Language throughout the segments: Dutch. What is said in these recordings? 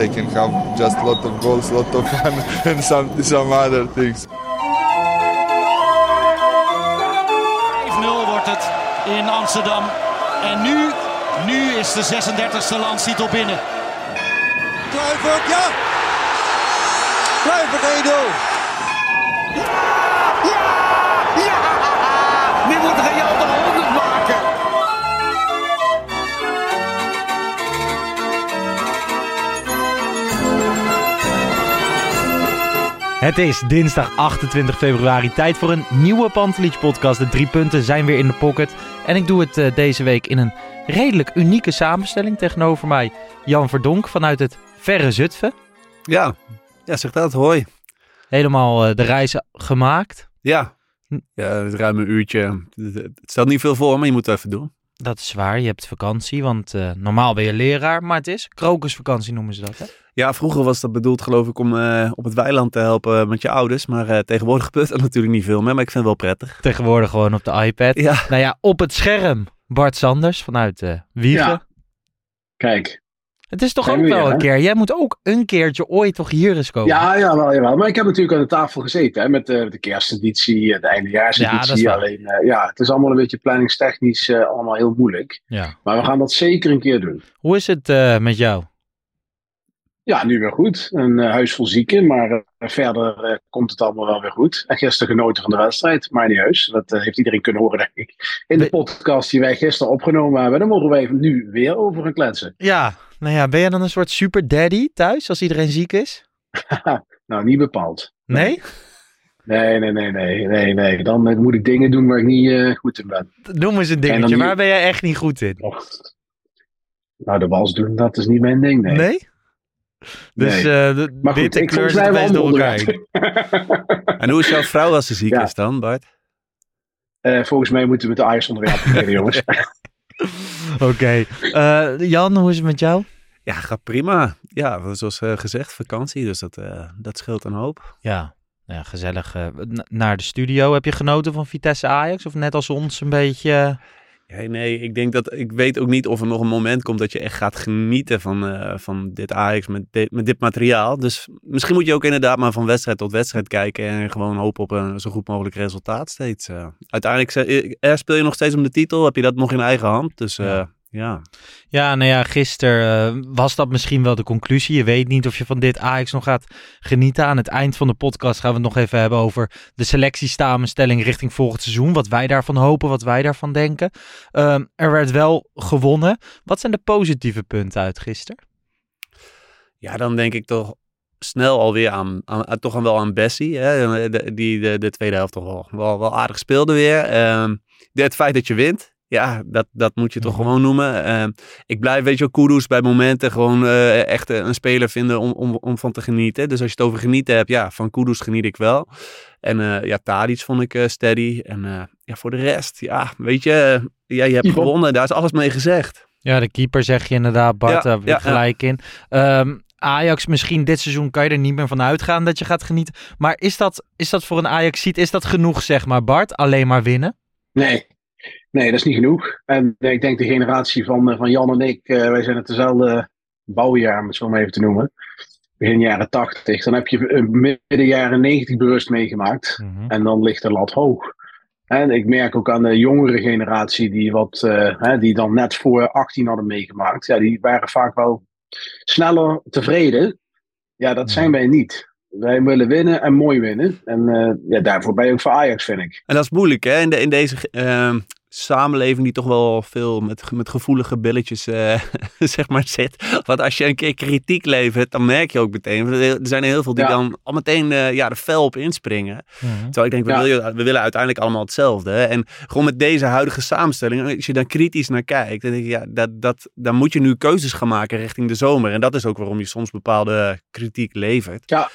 they can have just lot of goals, lot of fun, and some some other things. 5-0 wordt het in Amsterdam. En nu, nu is de 36e landstitel binnen. Kluivert, ja! Kluivert 1-0. Nu moet Real de 100 maken. Het is dinsdag 28 februari. Tijd voor een nieuwe Pantelich podcast. De drie punten zijn weer in de pocket. En ik doe het eh, deze week in een redelijk unieke samenstelling. Tegenover mij Jan Verdonk vanuit het verre Zutphen. Ja, ja zeg dat, hoi. Helemaal eh, de reis gemaakt. Ja, ja ruim een uurtje. Het het stelt niet veel voor, maar je moet het even doen. Dat is waar, je hebt vakantie, want eh, normaal ben je leraar. Maar het is krokusvakantie noemen ze dat, hè? Ja, vroeger was dat bedoeld geloof ik om eh, op het weiland te helpen met je ouders. Maar eh, tegenwoordig gebeurt dat natuurlijk niet veel meer, maar ik vind het wel prettig. Tegenwoordig gewoon op de iPad. Ja, Nou ja, op het scherm Bart Sanders vanuit eh Wiegen. Ja. Kijk. Het is toch ook we wel een hè? keer. Jij moet ook een keertje ooit toch hier eens komen. Ja, ja, wel, jawel. Maar ik heb natuurlijk aan de tafel gezeten hè, met de, de kersteditie, eh, de Ja, eindejaarseditie. waar. Alleen, eh, ja, het is allemaal een beetje planningstechnisch eh, allemaal heel moeilijk. Ja. Maar we gaan dat zeker een keer doen. Hoe is het eh, met jou? Ja, nu weer goed. Een eh, huis vol zieken, maar eh, verder eh, komt het allemaal wel weer goed. En gisteren genoten van de wedstrijd, maar niet heus. Dat eh, heeft iedereen kunnen horen, denk ik. In de podcast die wij gisteren opgenomen hebben, daar mogen wij nu weer over gaan kletsen. Ja, nou ja, ben jij dan een soort super daddy thuis als iedereen ziek is? Nou, niet bepaald. Nee? Nee, nee, nee, nee, nee, nee. Dan eh, moet ik dingen doen waar ik niet eh, goed in ben. Noem eens een En dingetje. Waar ben jij echt niet goed in? Och. Nou, de was doen, dat is niet mijn ding, nee. Nee? Dus Nee. de Maar goed, witte ik kleur zit wel best door elkaar en hoe is jouw vrouw als ze ziek Ja. is dan, Bart? Eh, volgens mij moeten we het Ajax onderwerp proberen, jongens. Oké. Eh, Jan, hoe is het met jou? Ja, gaat prima. Ja, zoals eh, gezegd, vakantie, dus dat, eh, dat scheelt een hoop. Ja, ja gezellig. naar de studio. Heb je genoten van Vitesse Ajax? Of net als ons een beetje... nee, ik denk dat ik weet ook niet of er nog een moment komt dat je echt gaat genieten van, eh, van dit Ajax met dit, met dit materiaal. Dus misschien moet je ook inderdaad maar van wedstrijd tot wedstrijd kijken en gewoon hopen op een zo goed mogelijk resultaat steeds. eh. uiteindelijk eh, speel je nog steeds om de titel, heb je dat nog in eigen hand. Dus. Ja. Ja, nou ja, gisteren eh, was dat misschien wel de conclusie. Je weet niet of je van dit Ajax nog gaat genieten. Aan het eind van de podcast gaan we het nog even hebben over de selectiestamenstelling richting volgend seizoen. Wat wij daarvan hopen, wat wij daarvan denken. Ehm, er werd wel gewonnen. Wat zijn de positieve punten uit gisteren? ja, dan denk ik toch snel alweer aan, aan, toch aan wel aan Bessie. Hè, die de, de tweede helft toch wel, wel, wel aardig speelde weer. Ehm, het feit dat je wint, ja, dat, dat moet je toch gewoon noemen. Ehm, ik blijf, weet je wel, Kudus bij momenten gewoon eh, echt een speler vinden om, om, om van te genieten. Dus als je het over genieten hebt, ja, van Kudus geniet ik wel. En eh ja, Tadic vond ik eh, steady. En eh, ja, voor de rest, ja, weet je, eh, ja, je hebt gewonnen. Daar is alles mee gezegd. Ja, de keeper zeg je inderdaad, Bart, Ja, daar heb je ja, ja. gelijk in. Ehm, Ajax, misschien dit seizoen kan je er niet meer van uitgaan dat je gaat genieten. Maar is dat, is dat voor een ajax is dat genoeg, zeg maar, Bart? Alleen maar winnen? Nee. Nee, dat is niet genoeg. En eh, ik denk de generatie van, eh, van Jan en ik, eh, wij zijn het dezelfde bouwjaar, om het zo maar even te noemen. Begin jaren 80. Dan heb je midden jaren 90 bewust meegemaakt. En dan ligt de lat hoog. En ik merk ook aan de jongere generatie die, wat, eh, hè, die dan net voor 18 hadden meegemaakt. Ja, die waren vaak wel sneller tevreden. Ja, dat zijn wij niet. Wij willen winnen en mooi winnen. En eh, ja, daarvoor ben je ook voor Ajax, vind ik. En dat is moeilijk, hè? In, de, in deze, ehm, samenleving die toch wel veel met, met gevoelige billetjes uh, zeg maar zit. Want als je een keer kritiek levert, dan merk je ook meteen. Er zijn heel veel die dan al meteen uh, ja, er fel op inspringen. Mm Terwijl ik denk, we, ja. willen, we willen uiteindelijk allemaal hetzelfde. En gewoon met deze huidige samenstelling, als je dan kritisch naar kijkt, dan denk je, ja, dat, dat, dan moet je nu keuzes gaan maken richting de zomer. En dat is ook waarom je soms bepaalde kritiek levert. Ja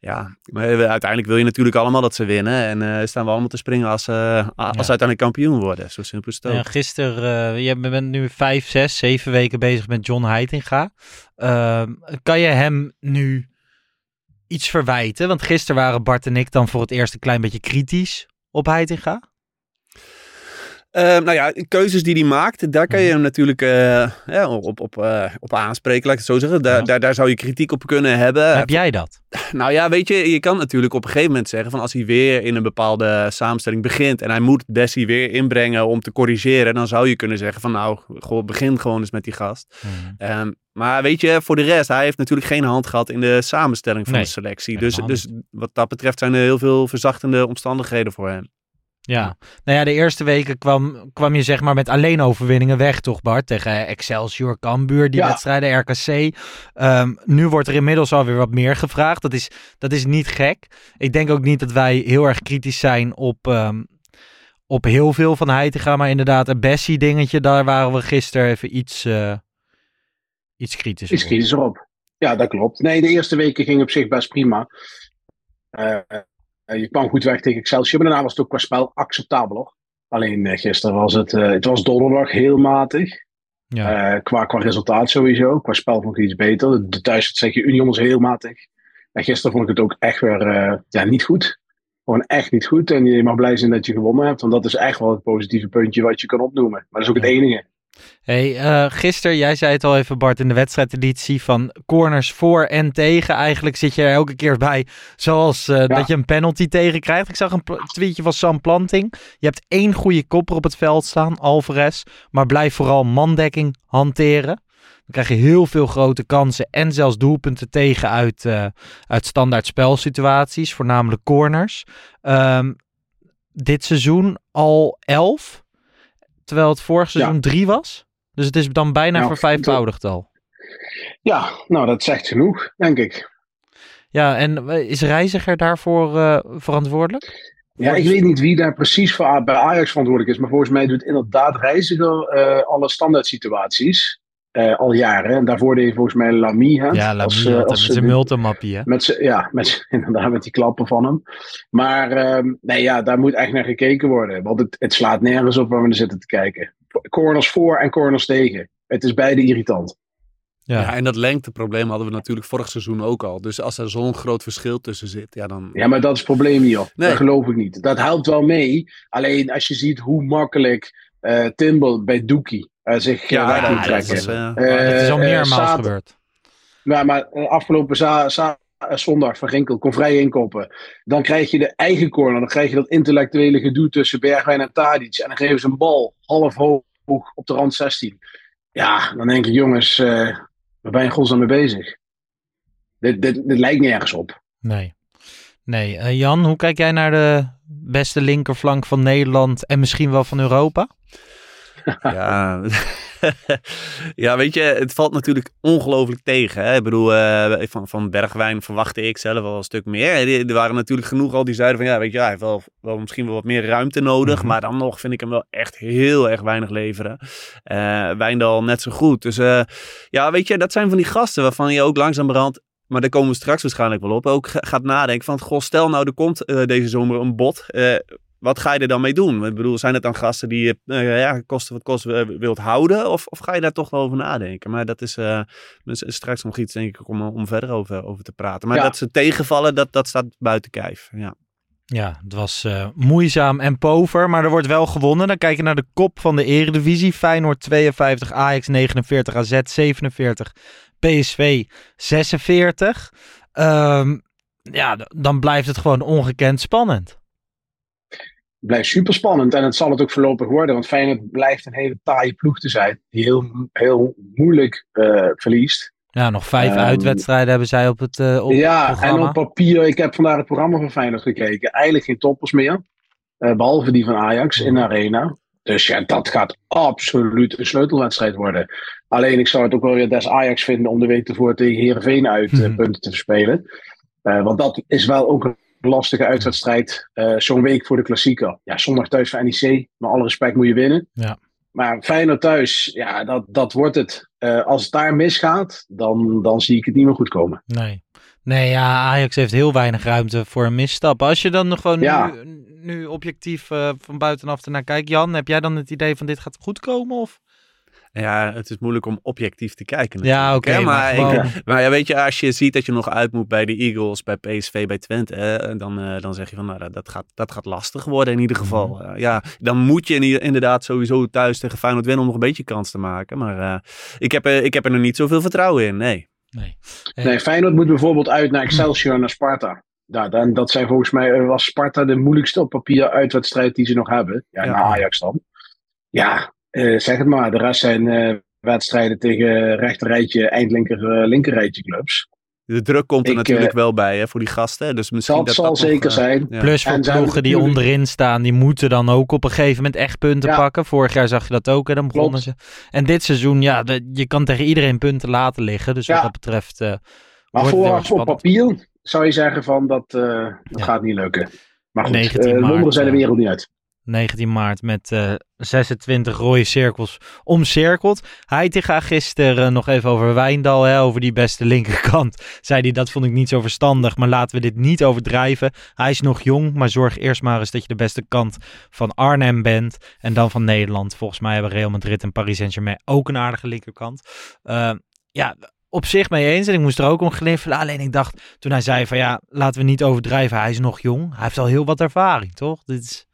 ja, maar uiteindelijk wil je natuurlijk allemaal dat ze winnen. En uh, staan we allemaal te springen als, uh, als ja. uiteindelijk kampioen worden. Zo simpel is het ook. Ja, gisteren, uh, je bent nu vijf, zes, zeven weken bezig met John Heitinga. Ehm, kan je hem nu iets verwijten? Want gisteren waren Bart en ik dan voor het eerst een klein beetje kritisch op Heitinga. Uh, nou ja, keuzes die hij maakt, daar kan je hem natuurlijk uh, ja, op, op, uh, op aanspreken, laat ik het zo zeggen. Daar, ja. daar, daar zou je kritiek op kunnen hebben. Heb jij dat? Nou ja, weet je, je kan natuurlijk op een gegeven moment zeggen van als hij weer in een bepaalde samenstelling begint en hij moet Bessie weer inbrengen om te corrigeren, dan zou je kunnen zeggen van nou, goh, begin gewoon eens met die gast. Hmm. Um, maar weet je, voor de rest, hij heeft natuurlijk geen hand gehad in de samenstelling van nee, de selectie. Dus, dus wat dat betreft zijn er heel veel verzachtende omstandigheden voor hem. Ja, nou ja, de eerste weken kwam, kwam je zeg maar met alleen overwinningen weg, toch Bart? Tegen Excelsior, Cambuur, die ja. wedstrijden, RKC. Um, nu wordt er inmiddels alweer wat meer gevraagd. Dat is, dat is niet gek. Ik denk ook niet dat wij heel erg kritisch zijn op, um, op heel veel van Heitinga. Maar inderdaad, een Bessie dingetje, daar waren we gisteren even iets, uh, iets kritisch Iets kritisch op. Ja, dat klopt. Nee, de eerste weken ging op zich best prima. Uh, je kwam goed weg tegen Excelsior, maar daarna was het ook qua spel acceptabeler. Alleen uh, gisteren was het, uh, het was donderdag heel matig. Ja. Qua, qua resultaat sowieso. Qua spel vond ik iets beter. De, de thuiswedstrijd tegen Union was heel matig. En gisteren vond ik het ook echt weer ja, niet goed. Gewoon echt niet goed. En je mag blij zijn dat je gewonnen hebt. Want dat is echt wel het positieve puntje wat je kan opnoemen. Maar dat is ook ja. het enige. Hey, uh, gisteren, jij zei het al even Bart in de wedstrijdeditie van corners voor en tegen. Eigenlijk zit je er elke keer bij zoals uh, ja. dat je een penalty tegen krijgt. Ik zag een tweetje van Sam Planting. Je hebt één goede kopper op het veld staan, Alvarez. Maar blijf vooral mandekking hanteren. Dan krijg je heel veel grote kansen en zelfs doelpunten tegen uit, uh, uit standaard spelsituaties, voornamelijk corners. Um, dit seizoen al elf. Terwijl het vorig seizoen ja. drie was. Dus het is dan bijna nou, vervijfvoudigd al. Ja, nou dat zegt genoeg, denk ik. Ja, en is Reiziger daarvoor uh, verantwoordelijk? Ja, ik weet niet wie daar precies voor, bij Ajax verantwoordelijk is. Maar volgens mij doet inderdaad Reiziger uh, alle standaard situaties. Uh, al jaren. En daarvoor deed volgens mij Lamy. Hè, ja, Lamy als, uh, als met zijn multimappie. Hè? Met ja, met, inderdaad met die klappen van hem. Maar uh, nee, ja, daar moet echt naar gekeken worden. Want het, het slaat nergens op waar we er zitten te kijken. Corners voor en corners tegen. Het is beide irritant. Ja. ja, en dat lengteprobleem hadden we natuurlijk vorig seizoen ook al. Dus als er zo'n groot verschil tussen zit, ja dan... Ja, maar dat is het probleem. Nee. Dat geloof ik niet. Dat helpt wel mee. Alleen als je ziet hoe makkelijk uh, bij Doekie zich ja, weg ja, moet trekken. Dat is, uh, dat is al meermaals gebeurd. Ja, maar afgelopen za za zondag van Ginkel kon vrij inkoppen. Dan krijg je de eigen corner. Dan krijg je dat intellectuele gedoe tussen Bergwijn en Tadic. En dan geven ze een bal half hoog op de rand 16. Ja, dan denk ik, jongens, uh, waar ben je godsnaam mee bezig? Dit, dit, dit lijkt nergens op. Nee. Nee, uh, Jan, hoe kijk jij naar de beste linkerflank van Nederland en misschien wel van Europa? ja, ja, weet je, het valt natuurlijk ongelooflijk tegen. Hè? Ik bedoel, uh, van, van Bergwijn verwachtte ik zelf wel een stuk meer. Er waren natuurlijk genoeg al die zeiden van, ja, weet je, hij heeft wel, wel misschien wel wat meer ruimte nodig. Mm-hmm. Maar dan nog vind ik hem wel echt heel erg weinig leveren. Uh, Wijndal net zo goed. Dus uh, ja, weet je, dat zijn van die gasten waarvan je ook langzamerhand maar daar komen we straks waarschijnlijk wel op, ook gaat nadenken van, goh, stel nou er komt uh, deze zomer een bot, uh, wat ga je er dan mee doen? Ik bedoel, zijn het dan gasten die je, uh, ja, kosten wat kosten wilt houden, of, of ga je daar toch wel over nadenken? Maar dat is, is straks nog iets, denk ik, om, om verder over, over te praten. Maar ja. dat ze tegenvallen, dat, dat staat buiten kijf, ja. Ja, het was moeizaam en pover, maar er wordt wel gewonnen. Dan kijk je naar de kop van de eredivisie. Feyenoord 52, Ajax 49, AZ 47, PSV 46. Um, ja, dan blijft het gewoon ongekend spannend. Blijft super spannend en het zal het ook voorlopig worden. Want Feyenoord blijft een hele taaie ploeg te zijn. Die heel, heel moeilijk uh, verliest. Ja, nog vijf um, uitwedstrijden hebben zij op het, uh, op ja, het en op papier, ik heb vandaag het programma van Feyenoord gekeken. Eigenlijk geen toppers meer. Uh, behalve die van Ajax ja. in de Arena. Dus ja, dat gaat absoluut een sleutelwedstrijd worden. Alleen ik zou het ook wel weer des Ajax vinden om de week ervoor tegen Heerenveen uit uh, punten te verspelen. Want dat is wel ook een lastige uitwedstrijd. Uh, Zo'n week voor de klassieker. Ja, zondag thuis van NEC. Met alle respect moet je winnen. Ja. Maar Feyenoord thuis, ja, dat, dat wordt het. als het daar misgaat, dan, dan zie ik het niet meer goed komen. Nee. Nee, ja, Ajax heeft heel weinig ruimte voor een misstap. Als je dan nog gewoon ja. nu, nu objectief uh, van buitenaf ernaar kijkt. Jan, heb jij dan het idee van dit gaat goed komen? Of? Ja, het is moeilijk om objectief te kijken. Ja, oké. Okay, maar, maar, ik, maar ja, weet je, als je ziet dat je nog uit moet bij de Eagles, bij PSV, bij Twente, hè, dan, uh, dan zeg je van, nou, dat gaat, dat gaat lastig worden in ieder geval. Mm. Uh, ja, dan moet je inderdaad sowieso thuis tegen Feyenoord winnen om nog een beetje kans te maken. Maar uh, ik, heb, ik heb er nog niet zoveel vertrouwen in, nee. Nee. nee, Feyenoord moet bijvoorbeeld uit naar Excelsior en naar Sparta. Ja, dan, dat zijn volgens mij, was Sparta de moeilijkste op papier uitwedstrijd die ze nog hebben. Ja, ja. naar Ajax dan. Ja, zeg het maar. De rest zijn uh, wedstrijden tegen rechterrijtje, eindlinker, uh, linkerrijtje clubs. De druk komt er ik, natuurlijk wel bij hè, voor die gasten. Dus misschien dat, dat zal dat zeker nog, zijn. Ja. Plus voor ploegen die onderin staan, die moeten dan ook op een gegeven moment echt punten ja. pakken. Vorig jaar zag je dat ook en dan begonnen Klopt. ze. En dit seizoen, ja, de, je kan tegen iedereen punten laten liggen. Dus wat dat betreft. maar voor, voor papier zou je zeggen van dat, uh, dat gaat niet lukken. Maar goed, 19 uh, maart, Londen zijn de wereld niet uit. 19 maart met uh, 26 rode cirkels omcirkeld. Heitinga gisteren nog even over Wijndal, hè, over die beste linkerkant. Zei hij, dat vond ik niet zo verstandig, maar laten we dit niet overdrijven. Hij is nog jong, maar zorg eerst maar eens dat je de beste kant van Arnhem bent. En dan van Nederland. Volgens mij hebben Real Madrid en Paris Saint-Germain ook een aardige linkerkant. Uh, ja, op zich mee eens. En ik moest er ook om gniffelen. Alleen ik dacht, toen hij zei van ja, laten we niet overdrijven. Hij is nog jong. Hij heeft al heel wat ervaring, toch? Dit is...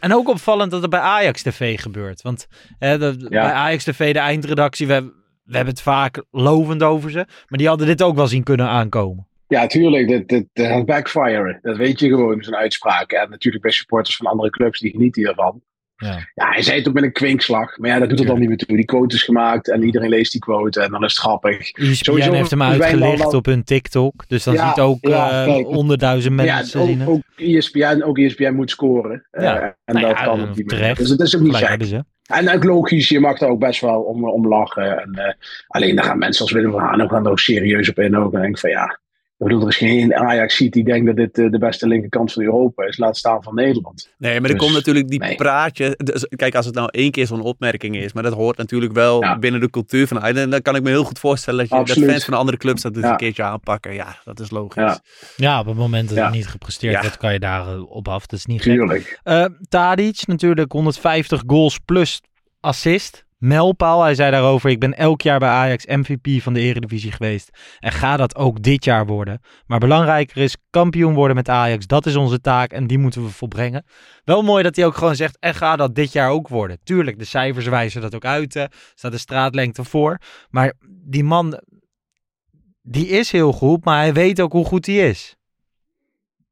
En ook opvallend dat het bij Ajax TV gebeurt. Want hè, de, ja. bij Ajax TV, de eindredactie, we, we hebben het vaak lovend over ze. Maar die hadden dit ook wel zien kunnen aankomen. Ja, tuurlijk. Dat, dat, backfire. Dat weet je gewoon, zo'n uitspraak. En natuurlijk bij supporters van andere clubs, die genieten hiervan. Ja. ja, hij zei het ook met een kwinkslag. Maar ja, dat doet er dan niet meer toe. Die quote is gemaakt en iedereen leest die quote en dan is het grappig. ESPN heeft hem wel... op hun TikTok. Dus dan ja, ziet ook ja, uh, honderdduizend mensen ja, zien. Ook, ook, ESPN, ook ESPN moet scoren. Uh, en nou dat kan niet terecht. Dus het is ook niet gek. En ook logisch, je mag er ook best wel om, om lachen. En, uh, alleen dan gaan mensen als Willem van Haan ook, gaan er ook serieus op in. Ook. En dan denk ik van ja, ik bedoel, er is geen Ajax ziet die denkt dat dit uh, de beste linkerkant van Europa is. Laat staan van Nederland. Nee, maar er Dus, komt natuurlijk die nee. praatje. Dus, kijk, als het nou één keer zo'n opmerking is. Maar dat hoort natuurlijk wel Ja. binnen de cultuur van Ajax. En dan kan ik me heel goed voorstellen dat, je, dat fans van andere clubs dat dus Ja. een keertje aanpakken. Ja, dat is logisch. Ja. Ja, op het moment dat Ja. het niet gepresteerd Ja. wordt, kan je daar uh, op af. Dat is niet gek. Tuurlijk. Uh, Tadic natuurlijk 150 goals plus assist. Melpaal, hij zei daarover, ik ben elk jaar bij Ajax MVP van de eredivisie geweest. En ga dat ook dit jaar worden. Maar belangrijker is kampioen worden met Ajax. Dat is onze taak en die moeten we volbrengen. Wel mooi dat hij ook gewoon zegt, en ga dat dit jaar ook worden. Tuurlijk, de cijfers wijzen dat ook uit. hè. staat de straatlengte voor. Maar die man, die is heel goed, maar hij weet ook hoe goed hij is.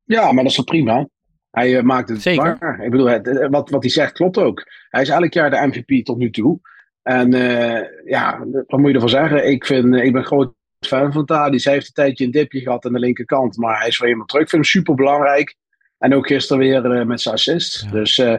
Ja, maar dat is toch prima? Hij eh, maakt het Zeker. waar. Ik bedoel, het, eh, wat, wat hij zegt klopt ook. Hij is elk jaar de MVP tot nu toe. En eh, ja, wat moet je ervan zeggen? Ik, vind, ik ben groot fan van Tadic. Hij heeft een tijdje een dipje gehad aan de linkerkant. Maar hij is weer helemaal terug. Ik vind hem super belangrijk. En ook gisteren weer eh, met zijn assist. Ja. Dus eh,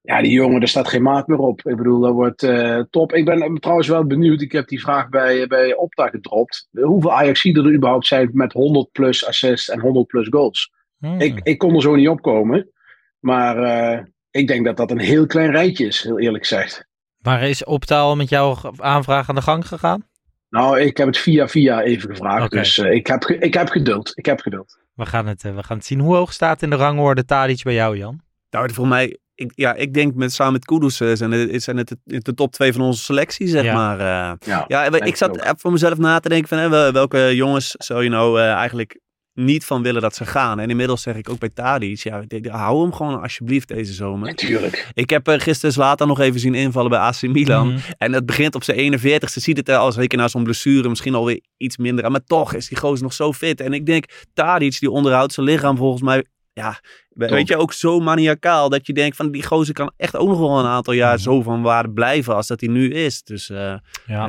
ja, die jongen, er staat geen maat meer op. Ik bedoel, dat wordt top. Ik ben trouwens wel benieuwd. Ik heb die vraag bij, bij Opta gedropt. Hoeveel Ajaxiden er überhaupt zijn met 100 plus assists en 100 plus goals? Hmm. Ik, ik kon er zo niet opkomen. Maar ik denk dat dat een heel klein rijtje is, heel eerlijk gezegd. Maar is Optaal met jouw aanvraag aan de gang gegaan? Nou, ik heb het via via even gevraagd. Dus eh, ik, heb, ge- ik heb geduld. Ik heb geduld. We gaan, het, eh, we gaan het zien. Hoe hoog staat in de rangorde Tadic bij jou, Jan? Nou, voor mij, ik, ja, ik denk met, samen met Kudus eh, zijn het, zijn het de, de top twee van onze selectie, zeg Ja. maar. eh. Ja, ja, ik zat ook. voor mezelf na te denken van hè, welke jongens zou je nou eh, eigenlijk niet van willen dat ze gaan. En inmiddels zeg ik ook bij Tadic, ja, ik hou hem gewoon alsjeblieft deze zomer. Natuurlijk. Ik heb eh, gisteren Zlatan nog even zien invallen bij AC Milan. Mhm. En het begint op zijn 41ste. Ziet het er als zeker na zo'n blessure misschien alweer iets minder aan. Maar toch is die gozer nog zo fit. En ik denk, Tadic die onderhoudt zijn lichaam volgens mij ja, We- Weet je, ook zo maniacaal dat je denkt van die gozer kan echt ook nog wel een aantal jaar zo van waarde blijven als dat hij nu is. Dus eh ja.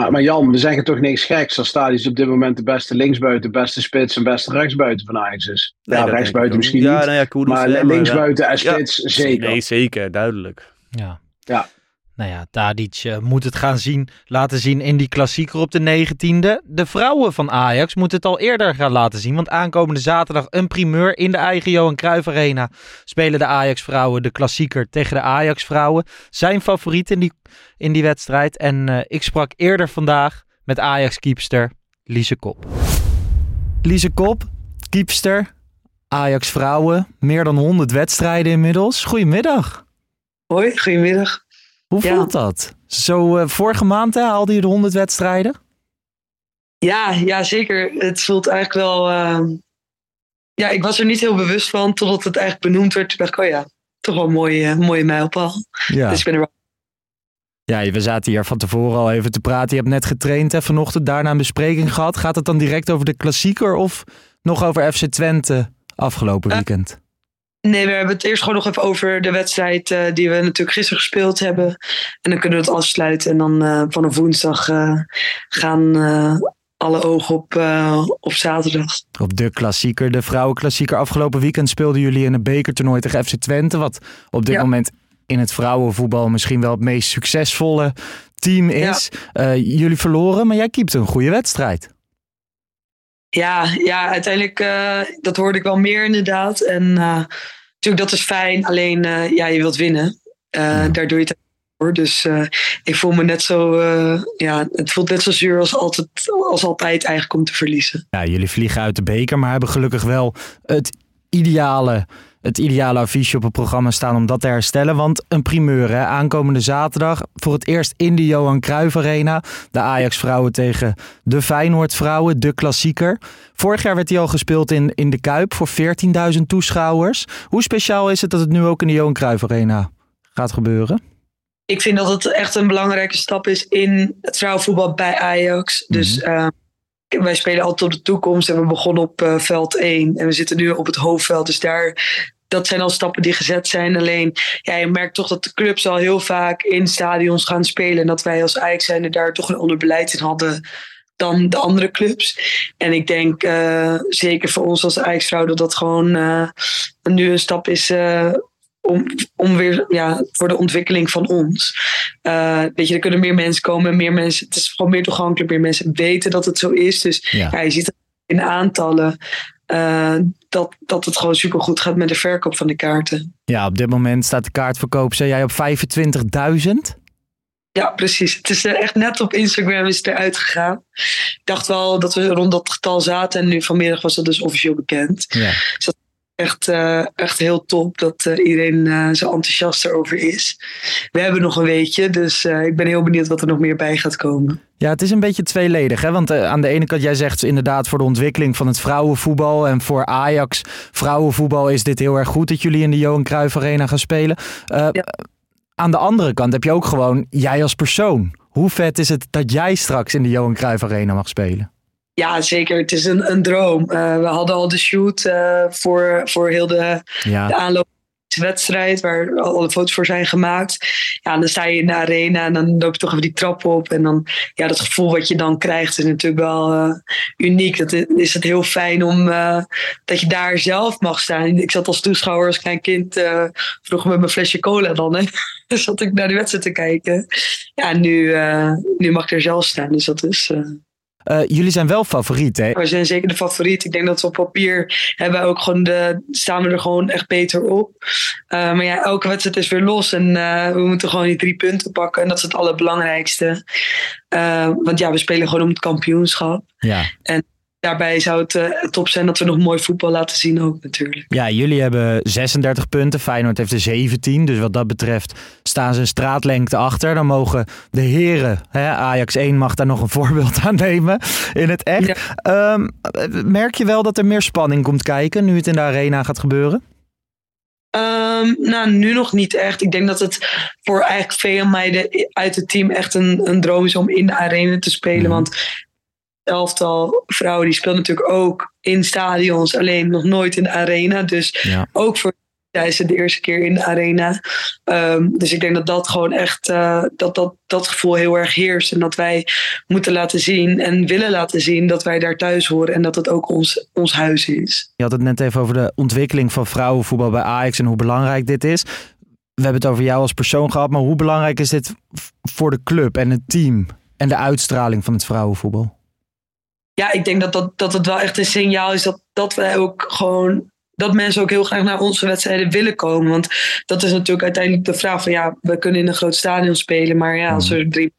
Maar, maar Jan, we zeggen toch niks geks als Stadis op dit moment de beste linksbuiten, beste spits en beste rechtsbuiten van Ajax is. Nee, ja, rechtsbuiten misschien niet. Ja, niet, nou ja, maar linksbuiten en spits zeker. Nee, zeker, duidelijk. Ja. Ja. Nou ja, Tadic eh, moet het gaan zien, laten zien in die klassieker op de 19e. De vrouwen van Ajax moeten het al eerder gaan laten zien. Want aankomende zaterdag een primeur in de eigen Johan Cruijff Arena. Spelen de Ajax vrouwen de klassieker tegen de Ajax vrouwen. Zijn favoriet in die, in die wedstrijd. En eh, ik sprak eerder vandaag met Ajax keepster Lise Kop. Lise Kop, keepster, Ajax vrouwen. Meer dan 100 wedstrijden inmiddels. Goedemiddag. Hoi, goedemiddag. Hoe Ja. voelt dat? Zo eh, vorige maand hè, haalde je de 100 wedstrijden. Ja, ja, zeker. Het voelt eigenlijk wel. eh, Ja, ik was er niet heel bewust van totdat het eigenlijk benoemd werd. Toen dacht ik, oh ja, toch wel een mooie, eh, mooie mijlpaal. Ja. Dus ik ben er wel. ja, we zaten hier van tevoren al even te praten. Je hebt net getraind hè, vanochtend, daarna een bespreking gehad. Gaat het dan direct over de klassieker of nog over FC Twente afgelopen Eh, weekend? Nee, we hebben het eerst gewoon nog even over de wedstrijd eh, die we natuurlijk gisteren gespeeld hebben. En dan kunnen we het afsluiten. En dan eh, vanaf woensdag eh, gaan alle ogen op, op zaterdag. Op de klassieker, de vrouwenklassieker. Afgelopen weekend speelden jullie in een bekertoernooi tegen FC Twente. Wat op dit Ja. moment in het vrouwenvoetbal misschien wel het meest succesvolle team is. Jullie verloren, maar jij keepte een goede wedstrijd. Ja, ja uiteindelijk, dat hoorde ik wel meer inderdaad. En natuurlijk, dat is fijn. Alleen, eh, ja, je wilt winnen. Eh, Daar doe je het voor. Dus eh, ik voel me net zo, ja, het voelt net zo zuur als altijd, als altijd eigenlijk om te verliezen. Ja, jullie vliegen uit de beker, maar hebben gelukkig wel het ideale, het ideale affiche op het programma staan om dat te herstellen. Want een primeur, hè? aankomende zaterdag voor het eerst in de Johan Cruijff Arena. De Ajax vrouwen tegen de Feyenoord vrouwen, de klassieker. Vorig jaar werd die al gespeeld in, in de Kuip voor 14.000 toeschouwers. Hoe speciaal is het dat het nu ook in de Johan Cruijff Arena gaat gebeuren? Ik vind dat het echt een belangrijke stap is in het vrouwenvoetbal bij Ajax. Dus eh, wij spelen altijd op de toekomst en we begonnen op eh, veld 1. En we zitten nu op het hoofdveld. Dus daar, dat zijn al stappen die gezet zijn. Alleen, ja, je merkt toch dat de clubs al heel vaak in stadions gaan spelen. En dat wij als Ajax zijn daar toch een ander beleid in hadden dan de andere clubs. En ik denk eh, zeker voor ons als Ajax-vrouw dat dat gewoon eh, nu een stap is... eh, om, om weer ja, voor de ontwikkeling van ons. Weet je, er kunnen meer mensen komen, meer mensen. Het is gewoon meer toegankelijk, meer mensen weten dat het zo is. Dus Ja. ja, je ziet in aantallen eh, dat, dat het gewoon supergoed gaat met de verkoop van de kaarten. Ja, op dit moment staat de kaartverkoop, zei jij, op 25.000? Ja, precies. Het is echt net op Instagram is het eruit gegaan. Ik dacht wel dat we rond dat getal zaten en nu vanmiddag was dat dus officieel bekend. Ja. Dus dat echt, eh, echt heel top dat eh, iedereen eh, zo enthousiast erover is. We hebben nog een weekje, dus ik ben heel benieuwd wat er nog meer bij gaat komen. Ja, het is een beetje tweeledig. Hè? Want aan de ene kant, jij zegt inderdaad voor de ontwikkeling van het vrouwenvoetbal. En voor Ajax vrouwenvoetbal is dit heel erg goed dat jullie in de Johan Cruijff Arena gaan spelen. Aan de andere kant heb je ook gewoon jij als persoon. Hoe vet is het dat jij straks in de Johan Cruijff Arena mag spelen? Ja, zeker. Het is een, een droom. Eh, we hadden al de shoot eh, voor, voor heel de, Ja. de aanloop wedstrijd, waar alle foto's voor zijn gemaakt. Ja, dan sta je in de arena en dan loop je toch even die trap op. En dan, ja, dat gevoel wat je dan krijgt is natuurlijk wel eh, uniek. Dat is, is het heel fijn om dat je daar zelf mag staan. Ik zat als toeschouwer, als klein kind, eh, vroeger met mijn flesje cola dan. Hè. Dus zat ik naar de wedstrijd te kijken. Ja, en nu, nu mag ik er zelf staan. Dus dat is... eh, Eh, jullie zijn wel favoriet, hè? we zijn zeker de favoriet. Ik denk dat we op papier hebben ook gewoon de, staan we er gewoon echt beter op. Uh, maar ja, elke wedstrijd is weer los. En uh, we moeten gewoon die drie punten pakken. En dat is het allerbelangrijkste. Want ja, we spelen gewoon om het kampioenschap. Ja. En daarbij zou het uh, top zijn dat we nog mooi voetbal laten zien ook natuurlijk. Ja, jullie hebben 36 punten. Feyenoord heeft er 17. Dus wat dat betreft staan ze een straatlengte achter. Dan mogen de heren, hè, Ajax 1 mag daar nog een voorbeeld aan nemen in het echt. Ja. Um, merk je wel dat er meer spanning komt kijken nu het in de arena gaat gebeuren? Um, nou, nu nog niet echt. Ik denk dat het voor eigenlijk veel meiden uit het team echt een, een droom is om in de arena te spelen. Mm. Want elftal vrouwen die speelt natuurlijk ook in stadions, alleen nog nooit in de arena. Dus Ja. ook voor is het de eerste keer in de arena. Ehm, dus ik denk dat dat gewoon echt, eh, dat, dat dat gevoel heel erg heerst. En dat wij moeten laten zien en willen laten zien dat wij daar thuis horen. En dat het ook ons, ons huis is. Je had het net even over de ontwikkeling van vrouwenvoetbal bij Ajax en hoe belangrijk dit is. We hebben het over jou als persoon gehad, maar hoe belangrijk is dit voor de club en het team en de uitstraling van het vrouwenvoetbal? Ja, ik denk dat, dat, dat het wel echt een signaal is dat, dat wij ook gewoon. Dat mensen ook heel graag naar onze wedstrijden willen komen. Want dat is natuurlijk uiteindelijk de vraag van ja, we kunnen in een groot stadion spelen. Maar ja, als er drie.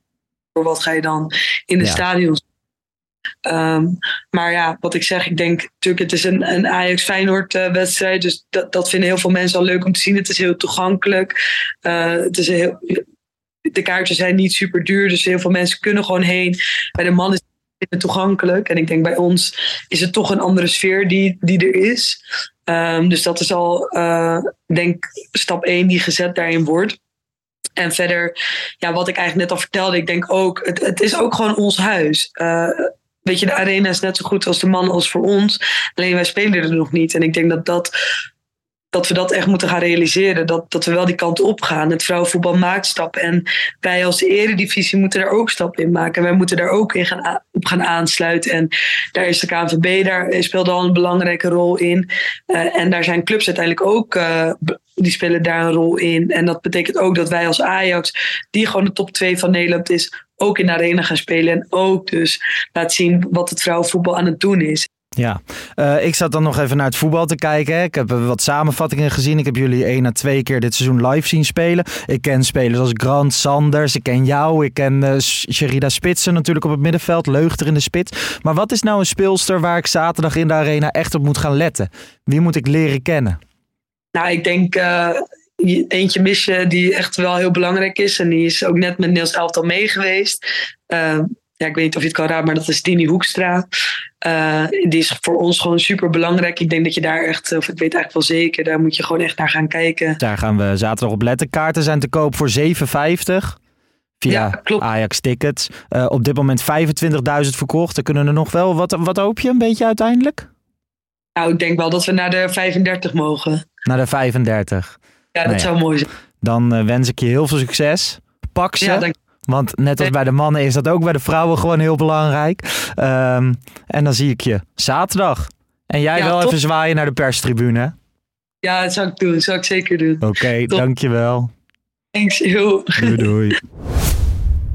Voor wat ga je dan in de Ja. stadion Ehm, maar ja, wat ik zeg, ik denk natuurlijk, het is een, een Ajax-Feyenoord eh, wedstrijd. Dus dat, dat vinden heel veel mensen al leuk om te zien. Het is heel toegankelijk. Eh, het is heel, de kaartjes zijn niet super duur, dus heel veel mensen kunnen gewoon heen. Bij de mannen toegankelijk. En ik denk bij ons is het toch een andere sfeer die, die er is. Ehm, dus dat is al, eh, denk stap 1 die gezet daarin wordt. En verder, ja, wat ik eigenlijk net al vertelde, ik denk ook, het, het is ook gewoon ons huis. Eh, weet je, de arena is net zo goed als de mannen als voor ons. Alleen wij spelen er nog niet. En ik denk dat dat dat we dat echt moeten gaan realiseren. Dat, dat we wel die kant op gaan. Het vrouwenvoetbal maakt stappen. En wij als eredivisie moeten daar ook stappen in maken. Wij moeten daar ook in gaan, op gaan aansluiten. En daar is de KNVB, daar speelt al een belangrijke rol in. Eh, en daar zijn clubs uiteindelijk ook, eh, die spelen daar een rol in. En dat betekent ook dat wij als Ajax, die gewoon de top 2 van Nederland is, ook in de arena gaan spelen. En ook dus laat zien wat het vrouwenvoetbal aan het doen is. Ja, Eh, ik zat dan nog even naar het voetbal te kijken. Ik heb wat samenvattingen gezien. Ik heb jullie één à twee keer dit seizoen live zien spelen. Ik ken spelers als Grant Sanders. Ik ken jou. Ik ken eh, Sherida Spitsen natuurlijk op het middenveld. Leugter in de spits. Maar wat is nou een speelster waar ik zaterdag in de arena echt op moet gaan letten? Wie moet ik leren kennen? Nou, ik denk eh, je- eentje mis je die echt wel heel belangrijk is. En die is ook net met Niels Elftal mee geweest. Ja, ik weet niet of je het kan raden, maar dat is Tini Hoekstra. Eh, die is voor ons gewoon super belangrijk. Ik denk dat je daar echt, of ik weet eigenlijk wel zeker, daar moet je gewoon echt naar gaan kijken. Daar gaan we zaterdag op letten. Kaarten zijn te koop voor 7,50 via Ja. Ajax Tickets. Eh, op dit moment 25.000 verkocht. Er kunnen er nog wel. Wat, wat hoop je een beetje uiteindelijk? Nou, ik denk wel dat we naar de 35 mogen. Naar de 35. Ja, dat Nou ja. zou mooi zijn. Dan eh, wens ik je heel veel succes. Pak ze. Ja, Want net als bij de mannen is dat ook bij de vrouwen gewoon heel belangrijk. Ehm, en dan zie ik je zaterdag. En jij Ja, wel top. even zwaaien naar de perstribune. Ja, dat zou ik doen. Dat zou ik zeker doen. Oké, dankjewel. Thanks, yo. Doei doei.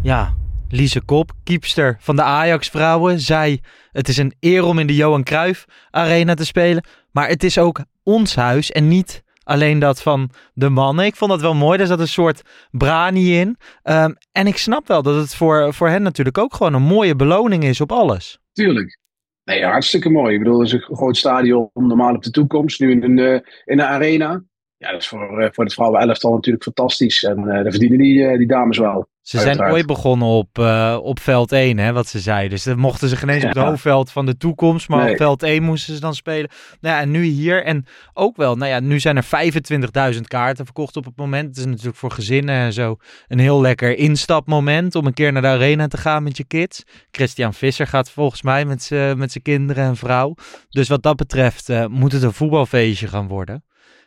Ja, Lise Kop, kiepster van de Ajax-vrouwen, zei... Het is een eer om in de Johan Cruijff Arena te spelen. Maar het is ook ons huis en niet alleen dat van de mannen. Ik vond dat wel mooi. Er zat een soort brani in. Ehm, en ik snap wel dat het voor, voor hen natuurlijk ook gewoon een mooie beloning is op alles. Tuurlijk. Nee, hartstikke mooi. Ik bedoel, het is een groot stadion, normaal op de toekomst. Nu in een, eh, in een arena. Ja, dat is voor, eh, voor het vrouwen-elftal natuurlijk fantastisch. En eh daar verdienen die, die dames wel. Ze zijn ooit begonnen op, eh, op veld 1, hè, wat ze zei. Dus dan mochten ze geen eens op het hoofdveld van de toekomst, maar Nee. op veld 1 moesten ze dan spelen. Nou ja, en nu hier. En ook wel, nou ja, nu zijn er 25.000 kaarten verkocht op het moment. Het is natuurlijk voor gezinnen en zo een heel lekker instapmoment om een keer naar de arena te gaan met je kids. Christian Visser gaat volgens mij met zijn kinderen en vrouw. Dus wat dat betreft eh, moet het een voetbalfeestje gaan worden.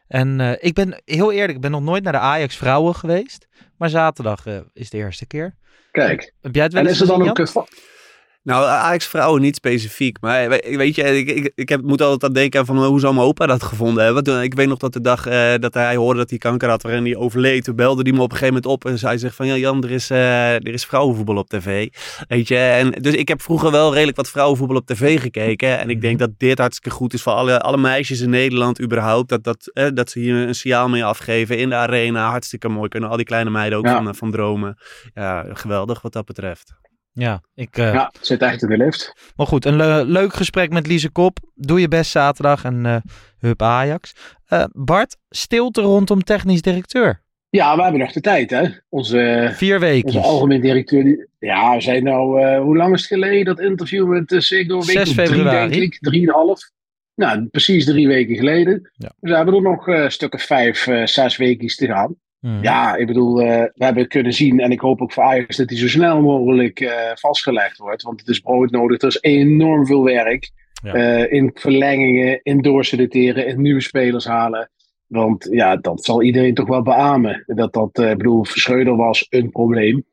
En eh, ik ben heel eerlijk, ik ben nog nooit naar de Ajax vrouwen geweest. Maar zaterdag eh, is de eerste keer. Kijk. Heb jij het wel En is er dan ook... Eh, Nou, Ajax vrouwen niet specifiek. Maar we- weet je, ik, ik, ik heb, moet altijd aan denken van hoe zou mijn opa dat gevonden hebben. Toen- Ik weet nog dat de dag eh, dat hij hoorde dat hij kanker had waarin hij overleed. Toen belde hij me op een gegeven moment op en zei zich van... Ja, Jan, er is, eh, er is vrouwenvoetbal op tv. Weet je, en dus ik heb vroeger wel redelijk wat vrouwenvoetbal op tv gekeken. En ik denk dat dit hartstikke goed is voor alle, alle meisjes in Nederland überhaupt. Dat, dat, eh, dat ze hier een signaal mee afgeven in de arena. Hartstikke mooi. Kunnen al die kleine meiden ook Ja. van, van dromen. Ja, geweldig wat dat betreft. Ja, ik, eh, Ja, zit in de lift. maar goed, een le- leuk gesprek met Lise Kop. Doe je best zaterdag en eh hup Ajax. Eh, Bart, stilte rondom technisch directeur. Ja, we hebben nog de tijd, hè. Onze, Vier weken. onze algemeen directeur... Die, ja, we zijn nou... hoe lang is het geleden, dat interview met uh, Sigdo? Een week 6 of drie, februari. denk ik. Drieënhalf. Nou, precies drie weken geleden. Ja. Dus we hebben er nog eh stukken vijf, eh, zes weken te gaan. Hmm. Ja, ik bedoel, eh, we hebben kunnen zien, en ik hoop ook voor Ajax dat die zo snel mogelijk eh, vastgelegd wordt. Want het is broodnodig, er is enorm veel werk. Uh, in verlengingen, in doorselecteren, in nieuwe spelers halen. Want ja, dat zal iedereen toch wel beamen. Dat dat, uh, bedoel, Verscheuder was een probleem.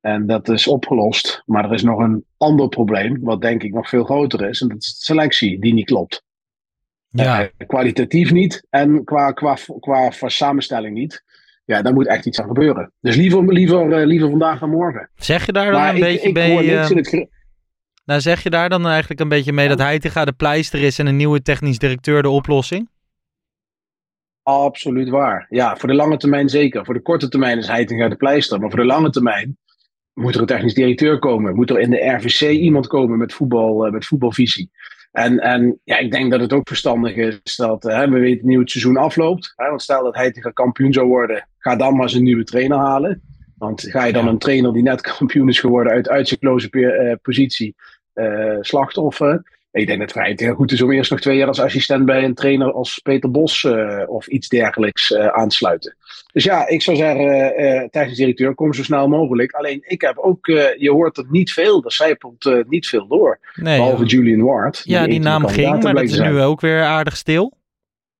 En dat is opgelost. Maar er is nog een ander probleem, wat denk ik nog veel groter is. En dat is de selectie, die niet klopt. Ja. Kwalitatief niet en qua, qua, qua, qua samenstelling niet. Ja, daar moet echt iets aan gebeuren. Dus liever, liever, uh, liever vandaag dan morgen. Zeg je daar dan maar een ik, beetje ik uh, in het... nou, zeg je daar dan eigenlijk een beetje mee dat Heitinga de pleister is en een nieuwe technisch directeur de oplossing? Absoluut waar. Ja, voor de lange termijn zeker. Voor de korte termijn is Heitinga de pleister. Maar voor de lange termijn moet er een technisch directeur komen. Moet er in de RVC iemand komen met, voetbal, uh, met voetbalvisie. En, en ja, ik denk dat het ook verstandig is dat uh, we weten nu het seizoen afloopt. Hè, want stel dat Heitinga kampioen zou worden, ga dan maar eens een nieuwe trainer halen. Want ga je dan ja. een trainer die net kampioen is geworden uit uitzichtloze uh, positie uh, slachtoffer. Ik denk dat het Heitinga goed is om eerst nog twee jaar als assistent bij een trainer als Peter Bos uh, of iets dergelijks aansluiten. Dus ja, ik zou zeggen, technisch directeur, kom zo snel mogelijk. Alleen ik heb ook, je hoort het niet veel, er zijpelt niet veel door. Nee, behalve. Julian Ward. Ja, die, die naam ging, maar dat is nu ook weer aardig stil.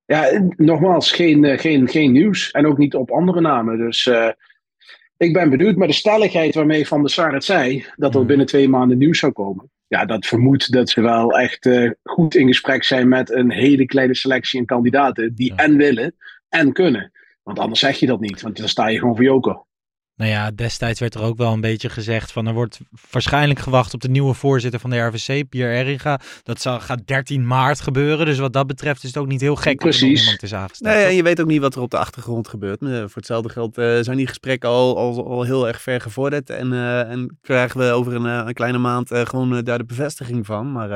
Ja, nogmaals, geen, geen, geen nieuws. En ook niet op andere namen. Dus uh, ik ben benieuwd. Maar de stelligheid waarmee Van der Sar het zei, dat er binnen twee maanden nieuws zou komen. Ja, dat vermoedt dat ze wel echt uh, goed in gesprek zijn met een hele kleine selectie aan kandidaten. Die ja. en willen en kunnen. Want anders zeg je dat niet, want dan sta je gewoon voor joker. Nou ja, destijds werd er ook wel een beetje gezegd van er wordt waarschijnlijk gewacht op de nieuwe voorzitter van de RVC, Pierre Erringa. Dat zal, gaat 13 maart gebeuren, dus wat dat betreft is het ook niet heel gek Precies. dat er iemand is aangesteld. Nee, en je weet ook niet wat er op de achtergrond gebeurt. Uh, voor hetzelfde geld uh, zijn die gesprekken al, al, al heel erg ver gevorderd en, uh, en krijgen we over een, een kleine maand gewoon daar de bevestiging van. Maar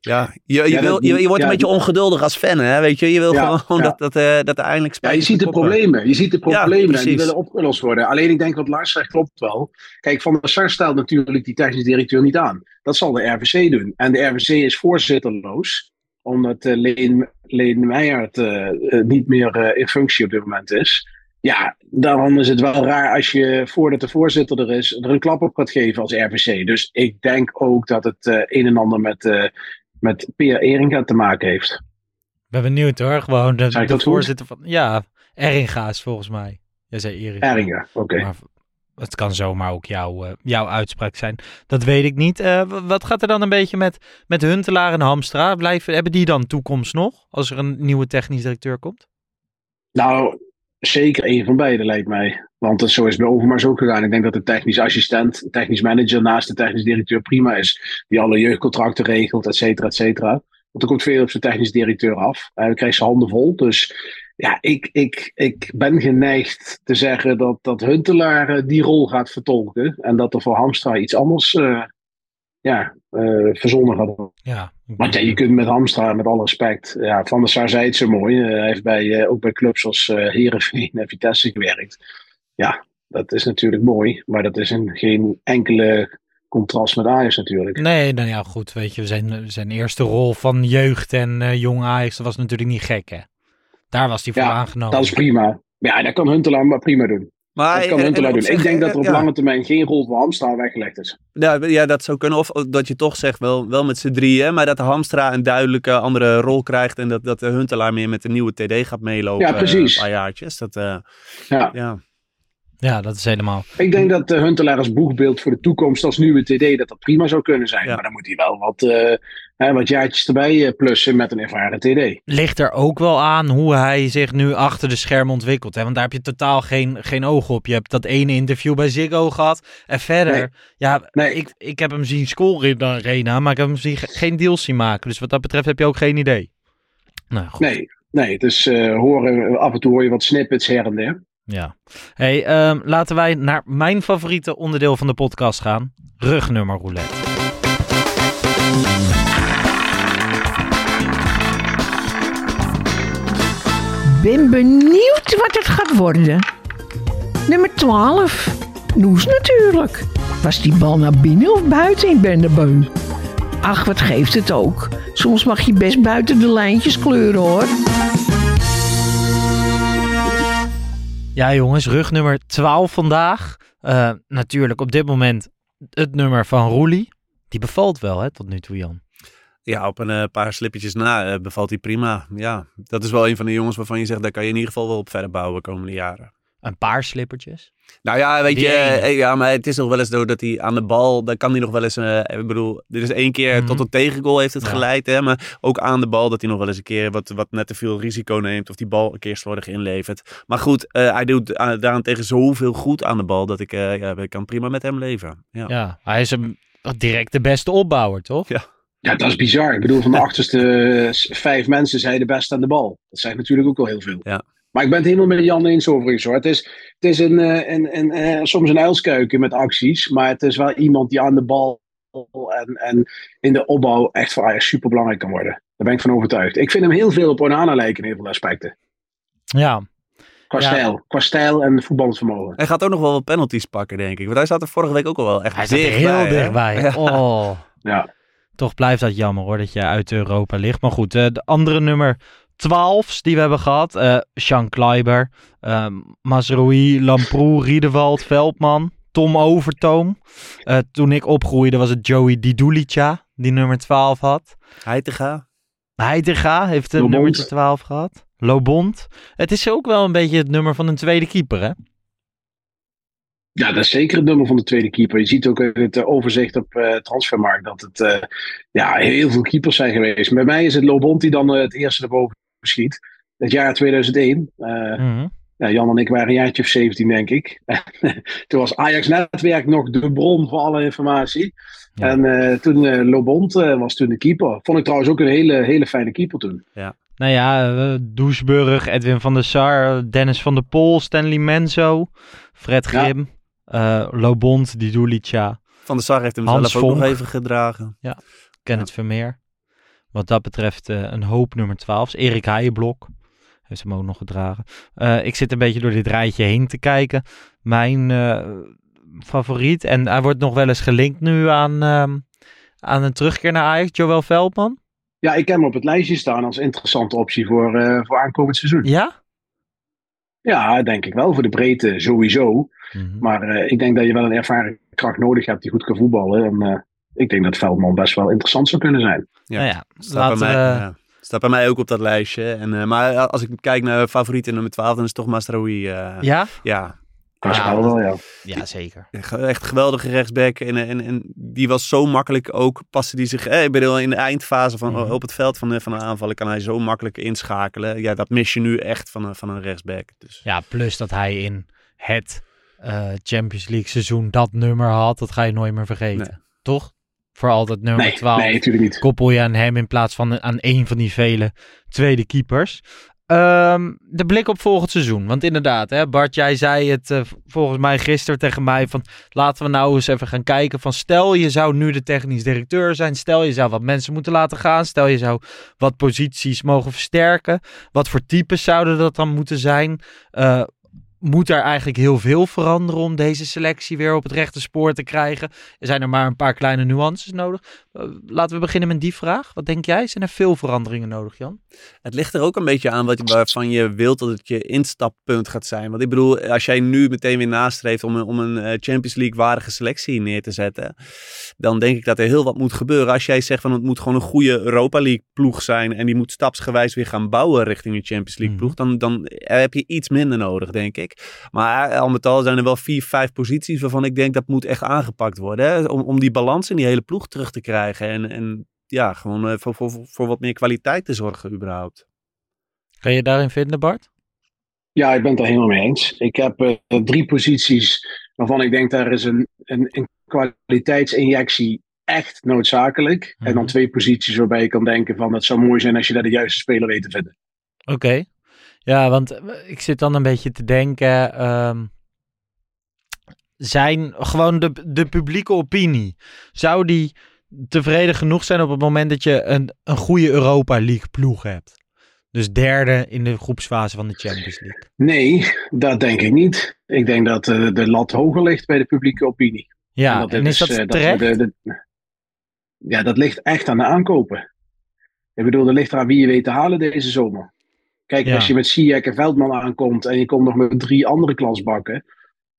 ja, je, je, ja, wil, je, je wordt ja, een beetje ongeduldig als fan, hè? weet je. Je wil ja, gewoon dat, dat, dat er eindelijk Ja, je ziet de problemen. Je ziet de problemen en die willen opgelost worden. Alleen ik denk wat Lars zegt klopt wel. Kijk, Van der Sar stelt natuurlijk die technisch directeur niet aan. Dat zal de RVC doen. En de RVC is voorzitterloos, omdat uh, Leen, Leen Meijer uh, uh, niet meer in functie op dit moment is. Ja, dan is het wel raar als je voordat de voorzitter er is, er een klap op gaat geven als RVC. Dus ik denk ook dat het een en ander met, met Peer Eringa te maken heeft. Ik ben benieuwd hoor, gewoon de, de voorzitter van... Ja, Eringa is volgens mij. Jij zei. Eringa, oké. Okay. Het kan zomaar ook jouw, uh, jouw uitspraak zijn. Dat weet ik niet. Uh, wat gaat er dan een beetje met, met Huntelaar en Hamstra? Blijven, hebben die dan toekomst nog? Als er een nieuwe technisch directeur komt? Nou, zeker één van beide lijkt mij. Want zo is het bij Overmars ook gegaan. Ik denk dat de technisch assistent, technisch manager naast de technisch directeur prima is. Die alle jeugdcontracten regelt, et cetera, et cetera. Want er komt veel op zijn technisch directeur af. Hij uh, krijgt zijn handen vol. Dus ja, ik, ik, ik ben geneigd te zeggen dat, dat Huntelaar uh, die rol gaat vertolken. En dat er voor Hamstra iets anders uh, ja, uh, verzonnen gaat worden. Ja, Want ja, je kunt met Hamstra, met alle respect. Ja, Van der Sar zei het zo mooi. hij heeft bij, ook bij clubs als Heerenveen en Vitesse gewerkt. Ja, dat is natuurlijk mooi. Maar dat is een, geen enkele contrast met Ajax natuurlijk. Nee, nou ja, goed. Weet je, zijn, zijn eerste rol van jeugd en jong Ajax, dat was natuurlijk niet gek, hè? Daar was hij voor ja, aangenomen. Dat is prima. Ja, dat kan Huntelaar maar prima doen. Maar, dat kan Huntelaar doen. Zich, ik denk dat er op ja. lange termijn geen rol voor Hamstra weggelegd is. Ja, ja, dat zou kunnen. Of dat je toch zegt, wel, wel met z'n drieën, maar dat de Hamstra een duidelijke andere rol krijgt en dat, dat de Huntelaar meer met de nieuwe TD gaat meelopen. Ja, precies. Een paar jaartjes. Dat, uh, ja. ja. Ja, dat is helemaal. Ik denk dat uh, Huntelaar als boegbeeld voor de toekomst als nieuwe TD dat dat prima zou kunnen zijn. Ja. Maar dan moet hij wel wat, uh, hè, wat jaartjes erbij uh, plussen met een ervaren TD. Ligt er ook wel aan hoe hij zich nu achter de schermen ontwikkelt. Hè? Want daar heb je totaal geen, geen oog op. Je hebt dat ene interview bij Ziggo gehad. En verder, nee. ja, nee. ik, ik heb hem zien scoren in de arena, maar ik heb hem zien, geen deals zien maken. Dus wat dat betreft heb je ook geen idee. Nou, goed. Nee, nee, het is horen, af en toe hoor je wat snippets her en der. Ja. Hey, um, laten wij naar mijn favoriete onderdeel van de podcast gaan. Rugnummer roulette. Ben benieuwd wat het gaat worden. Nummer 12. Noes natuurlijk. Was die bal naar binnen of buiten? Ik ben er beu. Ach, wat geeft het ook. Soms mag je best buiten de lijntjes kleuren hoor. Ja, jongens, rugnummer 12 vandaag. Uh, natuurlijk op dit moment het nummer van Roelie. Die bevalt wel, hè, tot nu toe, Jan. Ja, op een eh, paar slippertjes na eh, bevalt hij prima. Ja, dat is wel een van de jongens waarvan je zegt, daar kan je in ieder geval wel op verder bouwen de komende jaren. Een paar slippertjes. Nou ja, weet Die je, ene. eh, ja, maar het is nog wel eens zo dat hij aan de bal, dan kan hij nog wel eens, eh, ik bedoel, dit is één keer Mhm. tot een tegengoal heeft het Ja. geleid, hè, maar ook aan de bal dat hij nog wel eens een keer wat, wat net te veel risico neemt of die bal een keer slordig inlevert. Maar goed, hij doet uh, daarentegen zoveel goed aan de bal dat ik, ja, ik kan prima met hem leven. Ja. Ja, hij is een, direct de beste opbouwer, toch? Ja. Ja, dat is bizar. Ik bedoel, van de achterste eh, vijf mensen zijn de beste aan de bal. Dat zijn natuurlijk ook wel heel veel. Ja. Maar ik ben het helemaal met Jan eens overigens hoor. Het is, het is een, eh, een, een, eh, soms een uilskuiken met acties. Maar het is wel iemand die aan de bal en, en in de opbouw echt voor Ajax super belangrijk kan worden. Daar ben ik van overtuigd. Ik vind hem heel veel op Onana lijken in heel veel aspecten. Ja. Qua Ja. stijl. Qua stijl en voetballend vermogen. Hij gaat ook nog wel wat penalties pakken, denk ik. Want hij zat er vorige week ook al wel echt Hij zat er heel dichtbij. Ja. Oh. Ja. Toch blijft dat jammer hoor, dat je uit Europa ligt. Maar goed, eh, de andere nummer 12's die we hebben gehad. eh Sean Kleiber, Masroui, Lamproe, Riedewald, Veldman, Tom Overtoom. Eh, toen ik opgroeide was het Joey Didulica die nummer 12 had. Heitinga. Heitinga heeft een nummertje 12 gehad. Lobond. Het is ook wel een beetje het nummer van een tweede keeper hè? Ja, dat is zeker het nummer van de tweede keeper. Je ziet ook in het eh, overzicht op eh transfermarkt dat het eh, ja, heel veel keepers zijn geweest. Bij mij is het Lobond die dan het eerste erboven schiet. Het jaar 2001. Eh, Mhm. ja, Jan en ik waren een jaartje of 17, denk ik. toen was Ajax Netwerk nog de bron voor alle informatie. Ja. En toen Lobond eh, was toen de keeper. Vond ik trouwens ook een hele, hele fijne keeper toen. Nou ja, Doesburg, Edwin van der Sar, Dennis van der Pol, Stanley Menzo, Fred Ja. Grim, eh, Lobond, Didulica, Van der Sar heeft hem Hans zelf ook nog even gedragen. Kenneth Vermeer. Wat dat betreft eh, een hoop nummer 12's. Erik Heijenblok heeft hem ook nog gedragen. Eh, ik zit een beetje door dit rijtje heen te kijken. Mijn eh, favoriet, en hij wordt nog wel eens gelinkt nu aan, ehm, aan een terugkeer naar Ajax, Joël Veldman. Ja, ik heb hem op het lijstje staan als interessante optie voor, eh, voor aankomend seizoen. Ja? Ja, denk ik wel. Voor de breedte sowieso. Mhm. Maar eh, ik denk dat je wel een ervaren kracht nodig hebt die goed kan voetballen. En eh, ik denk dat Veldman best wel interessant zou kunnen zijn. Ja. Nou ja, Staat, bij mij, we- ja. Staat bij mij ook op dat lijstje. En, eh, maar als ik kijk naar favorieten nummer 12, dan is het toch Masraoui. eh Ja? ja. Ja, dat- wel, ja. Ja, zeker. Echt geweldige rechtsback. En, en, en die was zo makkelijk ook. Paste die zich. Eh, ik bedoel, in de eindfase van, Mhm. op het veld van, de- van de aanvallen kan hij zo makkelijk inschakelen. Ja, dat mis je nu echt van een, van een rechtsback. Dus. Ja, plus dat hij in het eh, Champions League seizoen dat nummer had, dat ga je nooit meer vergeten. Nee. Toch? Voor altijd nummer Nee, 12. nee, natuurlijk niet. koppel je aan hem in plaats van aan een van die vele tweede keepers. Ehm, de blik op volgend seizoen. Want inderdaad, hè, Bart, jij zei het eh, volgens mij gisteren tegen mij van laten we nou eens even gaan kijken van stel je zou nu de technisch directeur zijn, stel je zou wat mensen moeten laten gaan, stel je zou wat posities mogen versterken, wat voor types zouden dat dan moeten zijn? Eh, moet er eigenlijk heel veel veranderen om deze selectie weer op het rechte spoor te krijgen? Zijn er maar een paar kleine nuances nodig? Eh, laten we beginnen met die vraag. Wat denk jij? Zijn er veel veranderingen nodig, Jan? Het ligt er ook een beetje aan wat je, waarvan je wilt dat het je instappunt gaat zijn. Want ik bedoel, als jij nu meteen weer nastreeft om een, om een eh, Champions League waardige selectie neer te zetten, dan denk ik dat er heel wat moet gebeuren. Als jij zegt van het moet gewoon een goede Europa League ploeg zijn en die moet stapsgewijs weer gaan bouwen richting een Champions League ploeg, dan, dan heb je iets minder nodig, denk ik. Maar eh, al met al zijn er wel vier, vijf posities waarvan ik denk dat moet echt aangepakt worden. Hè? Om, om die balans in die hele ploeg terug te krijgen en, en ja, gewoon eh, voor, voor, voor wat meer kwaliteit te zorgen überhaupt. Kan je daarin vinden, Bart? Ja, ik ben het er helemaal mee eens. Ik heb eh, drie posities waarvan ik denk daar is een, een, een kwaliteitsinjectie echt noodzakelijk. En dan Mhm. twee posities waarbij je kan denken van het zou mooi zijn als je daar de juiste speler weet te vinden. Oké. Ja, want eh, ik zit dan een beetje te denken. ehm, zijn gewoon de, de publieke opinie. Zou die tevreden genoeg zijn op het moment dat je een, een goede Europa League ploeg hebt? Dus derde in de groepsfase van de Champions League. Nee, dat denk ik niet. Ik denk dat eh, de lat hoger ligt bij de publieke opinie. Ja, dat en is dat eh, de- de- ja, dat ligt echt aan de aankopen. Ik bedoel, dat ligt eraan wie je weet te halen deze zomer. Kijk, Ja. als je met Ziyech en Veldman aankomt en je komt nog met drie andere klasbakken.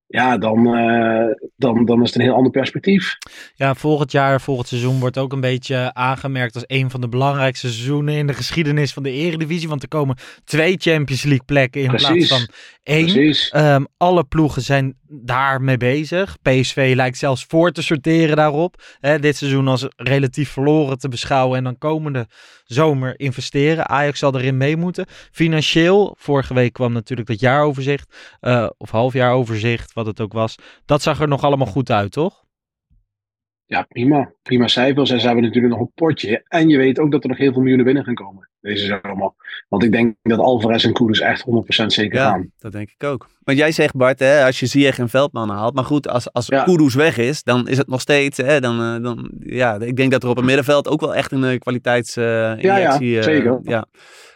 Ja, dan, eh, dan, dan is het een heel ander perspectief. Ja, volgend jaar, volgend seizoen wordt ook een beetje aangemerkt als een van de belangrijkste seizoenen in de geschiedenis van de Eredivisie. Want er komen twee Champions League plekken in Precies. plaats van één. Precies. Ehm, alle ploegen zijn daarmee bezig. PSV lijkt zelfs voor te sorteren daarop. Hè, dit seizoen als relatief verloren te beschouwen en dan komende zomer investeren. Ajax zal erin mee moeten. Financieel, vorige week kwam natuurlijk dat jaaroverzicht, eh, of halfjaaroverzicht, wat het ook was. Dat zag er nog allemaal goed uit, toch? Ja, prima. Prima cijfers. En ze hebben natuurlijk nog een potje. En je weet ook dat er nog heel veel miljoenen binnen gaan komen. Deze zomer. Want ik denk dat Alvarez en Koeders echt 100% zeker Ja, gaan. dat denk ik ook. Want jij zegt Bart, hè, als je Ziyech en Veldman haalt. Maar goed, als, als Ja. Kudus weg is, dan is het nog steeds. Hè, dan, eh, dan, ja, ik denk dat er op het middenveld ook wel echt een uh, kwaliteitsinjectie... Ja, ja, zeker. ja.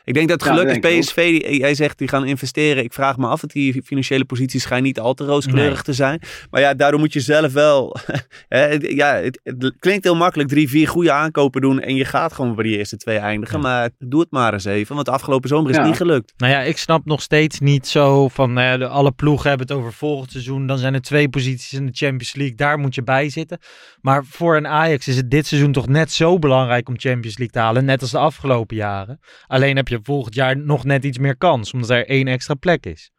Ik denk dat het Ja, dat denk PSV, die, jij zegt die gaan investeren. Ik vraag me af, want die financiële posities schijnen niet al te rooskleurig Nee. te zijn. Maar ja, daardoor moet je zelf wel... hè, het- ja, het, het klinkt heel makkelijk, drie, vier goede aankopen doen en je gaat gewoon bij die eerste twee eindigen. Maar doe het maar eens even, want de afgelopen zomer is het niet gelukt. Nou ja, ik snap nog steeds niet zo van nou ja, de, alle ploegen hebben het over volgend seizoen. Dan zijn er twee posities in de Champions League. Daar moet je bij zitten. Maar voor een Ajax is het dit seizoen toch net zo belangrijk om Champions League te halen. Net als de afgelopen jaren. Alleen heb je volgend jaar nog net iets meer kans. Omdat er één extra plek is.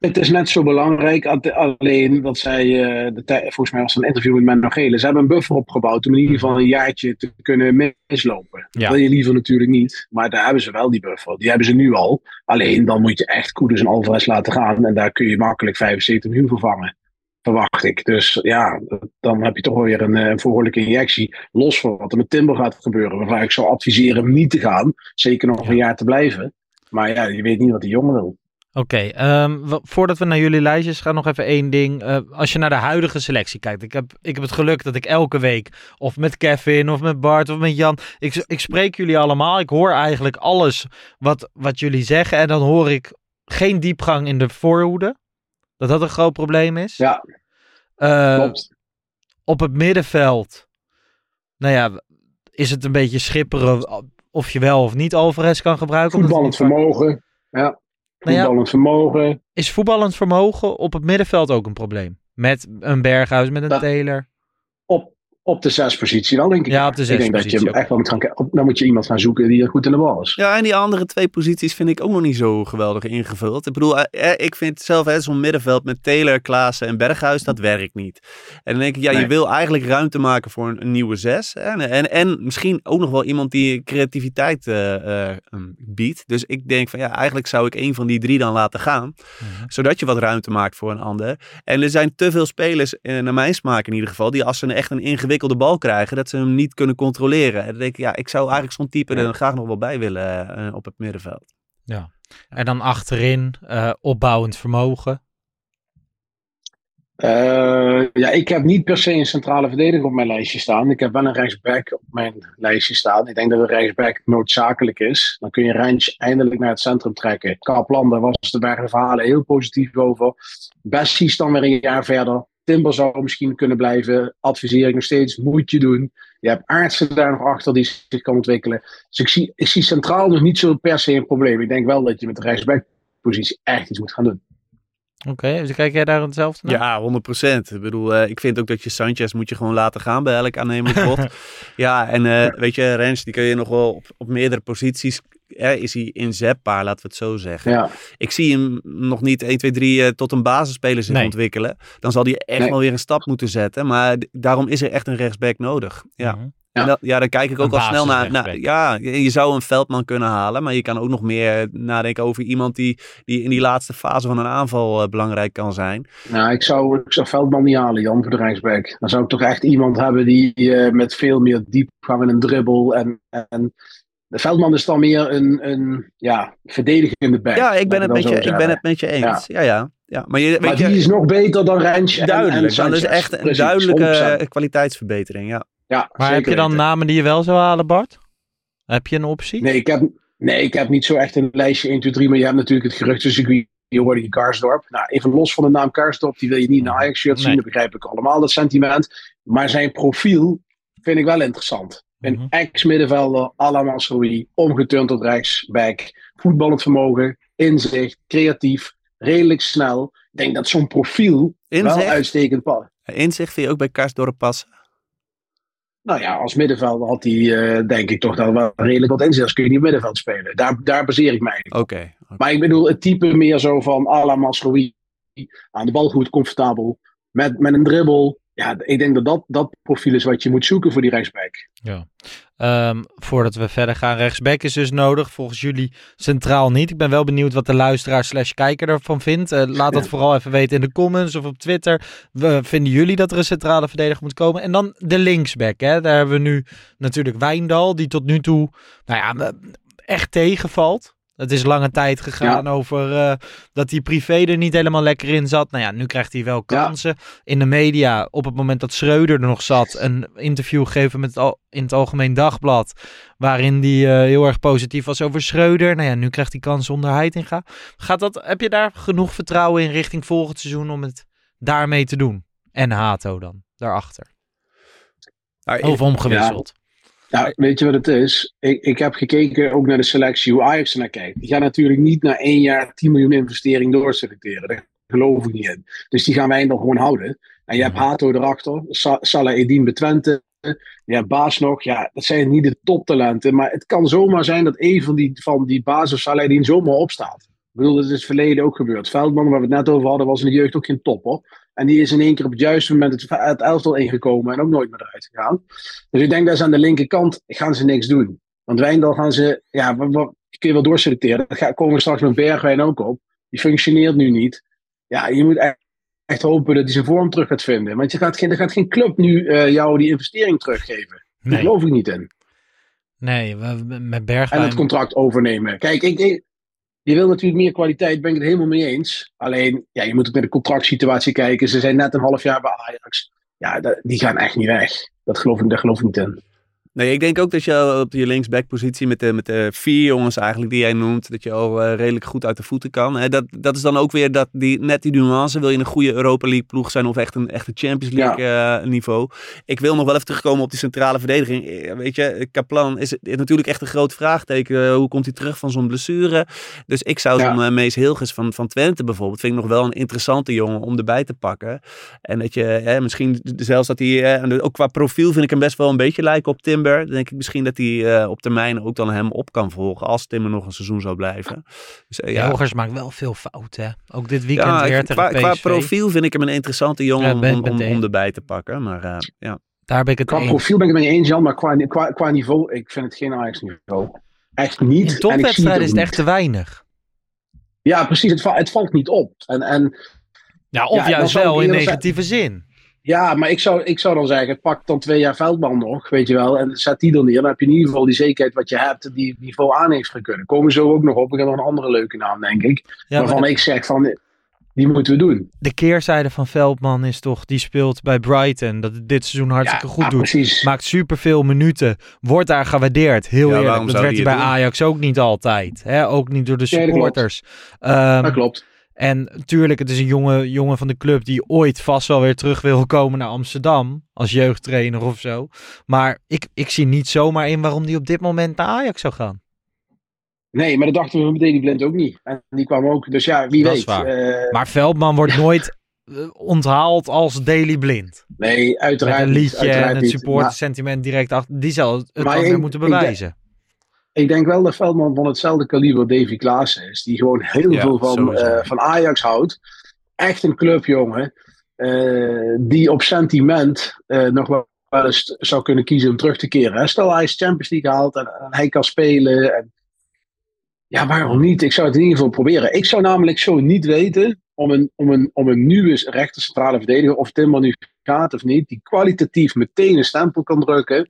Het is net zo belangrijk. Alleen, dat zei eh, de volgens mij was het een interview met Menno Gele. Ze hebben een buffer opgebouwd om in ieder geval een jaartje te kunnen mislopen. Dat wil je liever natuurlijk niet. Maar daar hebben ze wel die buffer. Die hebben ze nu al. Alleen dan moet je echt Koeders en Alvarez laten gaan. En daar kun je makkelijk 75 miljoen vervangen. Verwacht ik. Dus ja, dan heb je toch wel weer een, eh, een behoorlijke injectie. Los van wat er met Timber gaat gebeuren. Waarvan ik zou adviseren hem niet te gaan. Zeker nog een jaar te blijven. Maar ja, je weet niet wat die jongen wil. Oké, ehm, voordat we naar jullie lijstjes gaan, nog even één ding. Eh, als je naar de huidige selectie kijkt. Ik heb, ik heb het geluk dat ik elke week, of met Kevin, of met Bart, of met Jan. Ik, ik spreek jullie allemaal. Ik hoor eigenlijk alles wat, wat jullie zeggen. En dan hoor ik geen diepgang in de voorhoede. Dat dat een groot probleem is. Ja, Eh, klopt. op het middenveld, nou ja, is het een beetje schipperen of je wel of niet Alvarez kan gebruiken. Voetballend vermogen. Ja. Nou ja, Voetballend vermogen. is voetballend vermogen op het middenveld ook een probleem? Met een Berghuis, met een Dat- Taylor. Op, op de zespositie wel, denk ik. Ja, op de Ik denk dat je zespositie echt wel moet gaan kijken. Dan moet je iemand gaan zoeken die er goed in de bal is. Ja, en die andere twee posities vind ik ook nog niet zo geweldig ingevuld. Ik bedoel, eh, eh, ik vind zelf zo'n middenveld met Taylor, Klaassen en Berghuis, dat werkt niet. En dan denk ik, ja, je wil eigenlijk ruimte maken voor een, een nieuwe zes. En, en, en misschien ook nog wel iemand die creativiteit eh, eh, um, biedt. Dus ik denk van, ja, eigenlijk zou ik een van die drie dan laten gaan. Zodat je wat ruimte maakt voor een ander. En er zijn te veel spelers, naar mijn smaak in ieder geval, die als ze een echt een ingewikkelde bal krijgen, dat ze hem niet kunnen controleren. En dan denk ik, ja, ik zou eigenlijk zo'n type er dan graag nog wel bij willen eh, op het middenveld. Ja. En dan achterin eh, opbouwend vermogen. Eh, ja, ik heb niet per se een centrale verdediger op mijn lijstje staan. Ik heb wel een rechtsback op mijn lijstje staan. Ik denk dat een rechtsback noodzakelijk is. Dan kun je Rens eindelijk naar het centrum trekken. Kaplan, daar was de bergen verhalen heel positief over. Bessie is dan weer een jaar verder. Timber zou misschien kunnen blijven. Adviseer ik nog steeds. Moet je doen. Je hebt Aartsen daar nog achter die zich kan ontwikkelen. Dus ik zie, ik zie centraal nog niet zo per se een probleem. Ik denk wel dat je met de rechtsback-positie echt iets moet gaan doen. Oké, dus kijk jij daar hetzelfde naar? Ja, 100%. Ik bedoel, eh, ik vind ook dat je Sanchez moet je gewoon laten gaan bij elk aannemelijk bod. ja, en eh, weet je, Rens, die kun je nog wel op, op meerdere posities. Eh, is hij inzetbaar, laten we het zo zeggen. Ja. Ik zie hem nog niet 1, 2, 3 eh, tot een basisspeler zich Nee. ontwikkelen. Dan zal hij echt Nee. wel weer een stap moeten zetten. Maar daarom is er echt een rechtsback nodig. Ja. Mhm. Dat, ja, dan kijk ik ook Een al snel naar. Ja, je je zou een veldman kunnen halen. Maar je kan ook nog meer nadenken over iemand die, die in die laatste fase van een aanval eh, belangrijk kan zijn. Nou, ik zou, ik zou Veldman niet halen, Jan, voor de rechtsback. Dan zou ik toch echt iemand hebben die eh, met veel meer diepgang en een dribbel. En, en de Veldman is dan meer een, een ja, verdedigende back. Ja, ik ben, het ik met je, ik ben het met je eens. Ja, ja. ja. Maar, je, Maar weet je, die is nog beter dan Rens. en- duidelijk. en dan is echt een Precies, duidelijke 100%. kwaliteitsverbetering. Ja. Ja, Maar heb je dan weten. namen die je wel zou halen, Bart? Heb je een optie? Nee ik, heb, nee, ik heb niet zo echt een lijstje 1, 2, 3. Maar je hebt natuurlijk het geruchtencircuit. Je hoorde je Karsdorp. Nou, even los van de naam Karsdorp. Die wil je niet in een Ajax-shirt zien. Dat begrijp ik allemaal, dat sentiment. Maar zijn profiel vind ik wel interessant. Een Mhm. ex-middenvelder, à la Masroei, omgeturnd tot rechtsback, voetballend vermogen, inzicht, creatief, redelijk snel. Ik denk dat zo'n profiel Inzicht? wel uitstekend past. Inzicht vind je ook bij Karsdorp passen? Nou ja, als middenvelder had hij eh, denk ik toch dan wel redelijk wat inzicht. Als kun je niet middenveld spelen. Daar, daar baseer ik mij op. Oké. Maar ik bedoel het type meer zo van à la Masrowi. Aan de bal goed, comfortabel. Met, met een dribbel. Ja, ik denk dat, dat dat profiel is wat je moet zoeken voor die rechtsback. Ja. Ehm, voordat we verder gaan, rechtsback is dus nodig. Volgens jullie centraal niet. Ik ben wel benieuwd wat de luisteraar slash kijker ervan vindt. Eh, laat dat vooral even weten in de comments of op Twitter. We, vinden jullie dat er een centrale verdediger moet komen? En dan de linksback. Hè? Daar hebben we nu natuurlijk Wijndal, die tot nu toe nou ja, echt tegenvalt. Het is lange tijd gegaan over uh, dat hij privé er niet helemaal lekker in zat. Nou ja, nu krijgt hij wel kansen. Ja. In de media, op het moment dat Schreuder er nog zat, een interview gegeven met het in het Algemeen Dagblad. Waarin hij uh, heel erg positief was over Schreuder. Nou ja, nu krijgt hij kans onder Heitinga. Gaat dat, heb je daar genoeg vertrouwen in richting volgend seizoen om het daarmee te doen? En Hato dan, daarachter. Of omgewisseld. Ja. Nou, weet je wat het is? Ik, ik heb gekeken ook naar de selectie, hoe Ajax naar kijkt. Die gaan natuurlijk niet na één jaar 10 miljoen investering doorselecteren. Daar geloof ik niet in. Dus die gaan wij dan gewoon houden. En je hebt Hato erachter, Sa Salah Edin Betwente. Je hebt Baas nog. Ja, dat zijn niet de toptalenten. Maar het kan zomaar zijn dat een van die, van die Baas of Salah Edin zomaar opstaat. Ik bedoel, dat is het verleden ook gebeurd. Veldman, waar we het net over hadden, was in de jeugd ook geen topper. En die is in één keer op het juiste moment het, het elftal ingekomen en ook nooit meer eruit gegaan. Dus ik denk dat ze aan de linkerkant gaan ze niks doen. Want Wijndal gaan ze, ja, wat, wat, kun je wel doorselecteren. Daar komen we straks met Bergwijn ook op. Die functioneert nu niet. Ja, je moet echt, echt hopen dat hij zijn vorm terug gaat vinden. Want je gaat geen, er gaat geen club nu uh, jou die investering teruggeven. Daar Nee. geloof ik niet in. Nee, we, met En Bergwijn... het contract overnemen. Kijk, ik, ik- je wil natuurlijk meer kwaliteit, ben ik het helemaal mee eens. Alleen, ja, je moet ook naar de contractsituatie kijken. Ze zijn net een half jaar bij Ajax. Ja, die gaan echt niet weg. Dat geloof ik, daar geloof ik niet in. Nee, ik denk ook dat je op je linksbackpositie met de, met de vier jongens eigenlijk die jij noemt, dat je al eh, redelijk goed uit de voeten kan. Hè, dat, dat is dan ook weer dat die, net die nuance. Wil je een goede Europa League ploeg zijn of echt een echte Champions League eh, niveau? Ik wil nog wel even terugkomen op die centrale verdediging. Eh, Weet je, Kaplan is, is natuurlijk echt een groot vraagteken. Hoe komt hij terug van zo'n blessure? Dus ik zou zo'n eh, Mees Hilgers van, van Twente bijvoorbeeld, vind ik nog wel een interessante jongen om erbij te pakken. En dat je hè, misschien zelfs dat hij, ook qua profiel vind ik hem best wel een beetje lijken op Timber. Dan denk ik misschien dat hij eh, op termijn ook dan hem op kan volgen als Timber nog een seizoen zou blijven. Dus, eh, ja. Hilgers maakt wel veel fouten. Ook dit weekend Ja, weer ik- tegen qua, qua profiel vind ik hem een interessante jongen Ja, om, ben- om, om, erbij te pakken. Maar eh, ja. Daar ben ik het Qua eens. profiel ben ik het mee eens, Jan, maar qua, qua, qua niveau, ik vind het geen Ajax-niveau. Echt niet. In topwedstrijden is het echt te weinig. Ja, precies. Het, va- het valt niet op. En, en, Ja, of Ja, juist wel in negatieve zin. Ja, maar ik zou, ik zou dan zeggen, pak dan twee jaar veldman nog, weet je wel. En zet die dan neer. Dan heb je in ieder geval die zekerheid wat je hebt, die niveau aan heeft kunnen. Komen zo ook nog op. Ik heb nog een andere leuke naam, denk ik. Ja, waarvan ik zeg van, die moeten we doen. De keerzijde van Veldman is toch, die speelt bij Brighton. Dat het dit seizoen hartstikke Ja, goed ja, doet. precies. Maakt superveel minuten. Wordt daar gewaardeerd. Heel Ja, eerlijk. waarom Dat zou werd hij die bij doen? Ajax ook niet altijd. Hè? Ook niet door de Nee, dat klopt. supporters. Ehm, Dat klopt. En tuurlijk, het is een jonge, jongen van de club die ooit vast wel weer terug wil komen naar Amsterdam. Als jeugdtrainer of zo. Maar ik, ik zie niet zomaar in waarom die op dit moment naar Ajax zou gaan. Nee, maar dat dachten we met Deli Blind ook niet. En die kwam ook. Dus ja, wie Dat weet. is waar. Eh, Maar Veldman wordt nooit eh, onthaald als Daily Blind. nee, Met uiteraard een niet, liedje uiteraard en het supportersentiment direct achter. Die zal het Maar dan weer moeten bewijzen. Ik denk wel dat Veldman van hetzelfde kaliber Davy Klaassen is. Die gewoon heel Ja, veel van, eh, van Ajax houdt. Echt een clubjongen. eh, die op sentiment eh, nog wel eens zou kunnen kiezen om terug te keren. hè. Stel hij is Champions League haalt en, en hij kan spelen. En, ja, waarom niet? Ik zou het in ieder geval proberen. Ik zou namelijk zo niet weten om een, om een, om een nieuwe rechter centrale verdediger, of Timmer nu gaat of niet, die kwalitatief meteen een stempel kan drukken.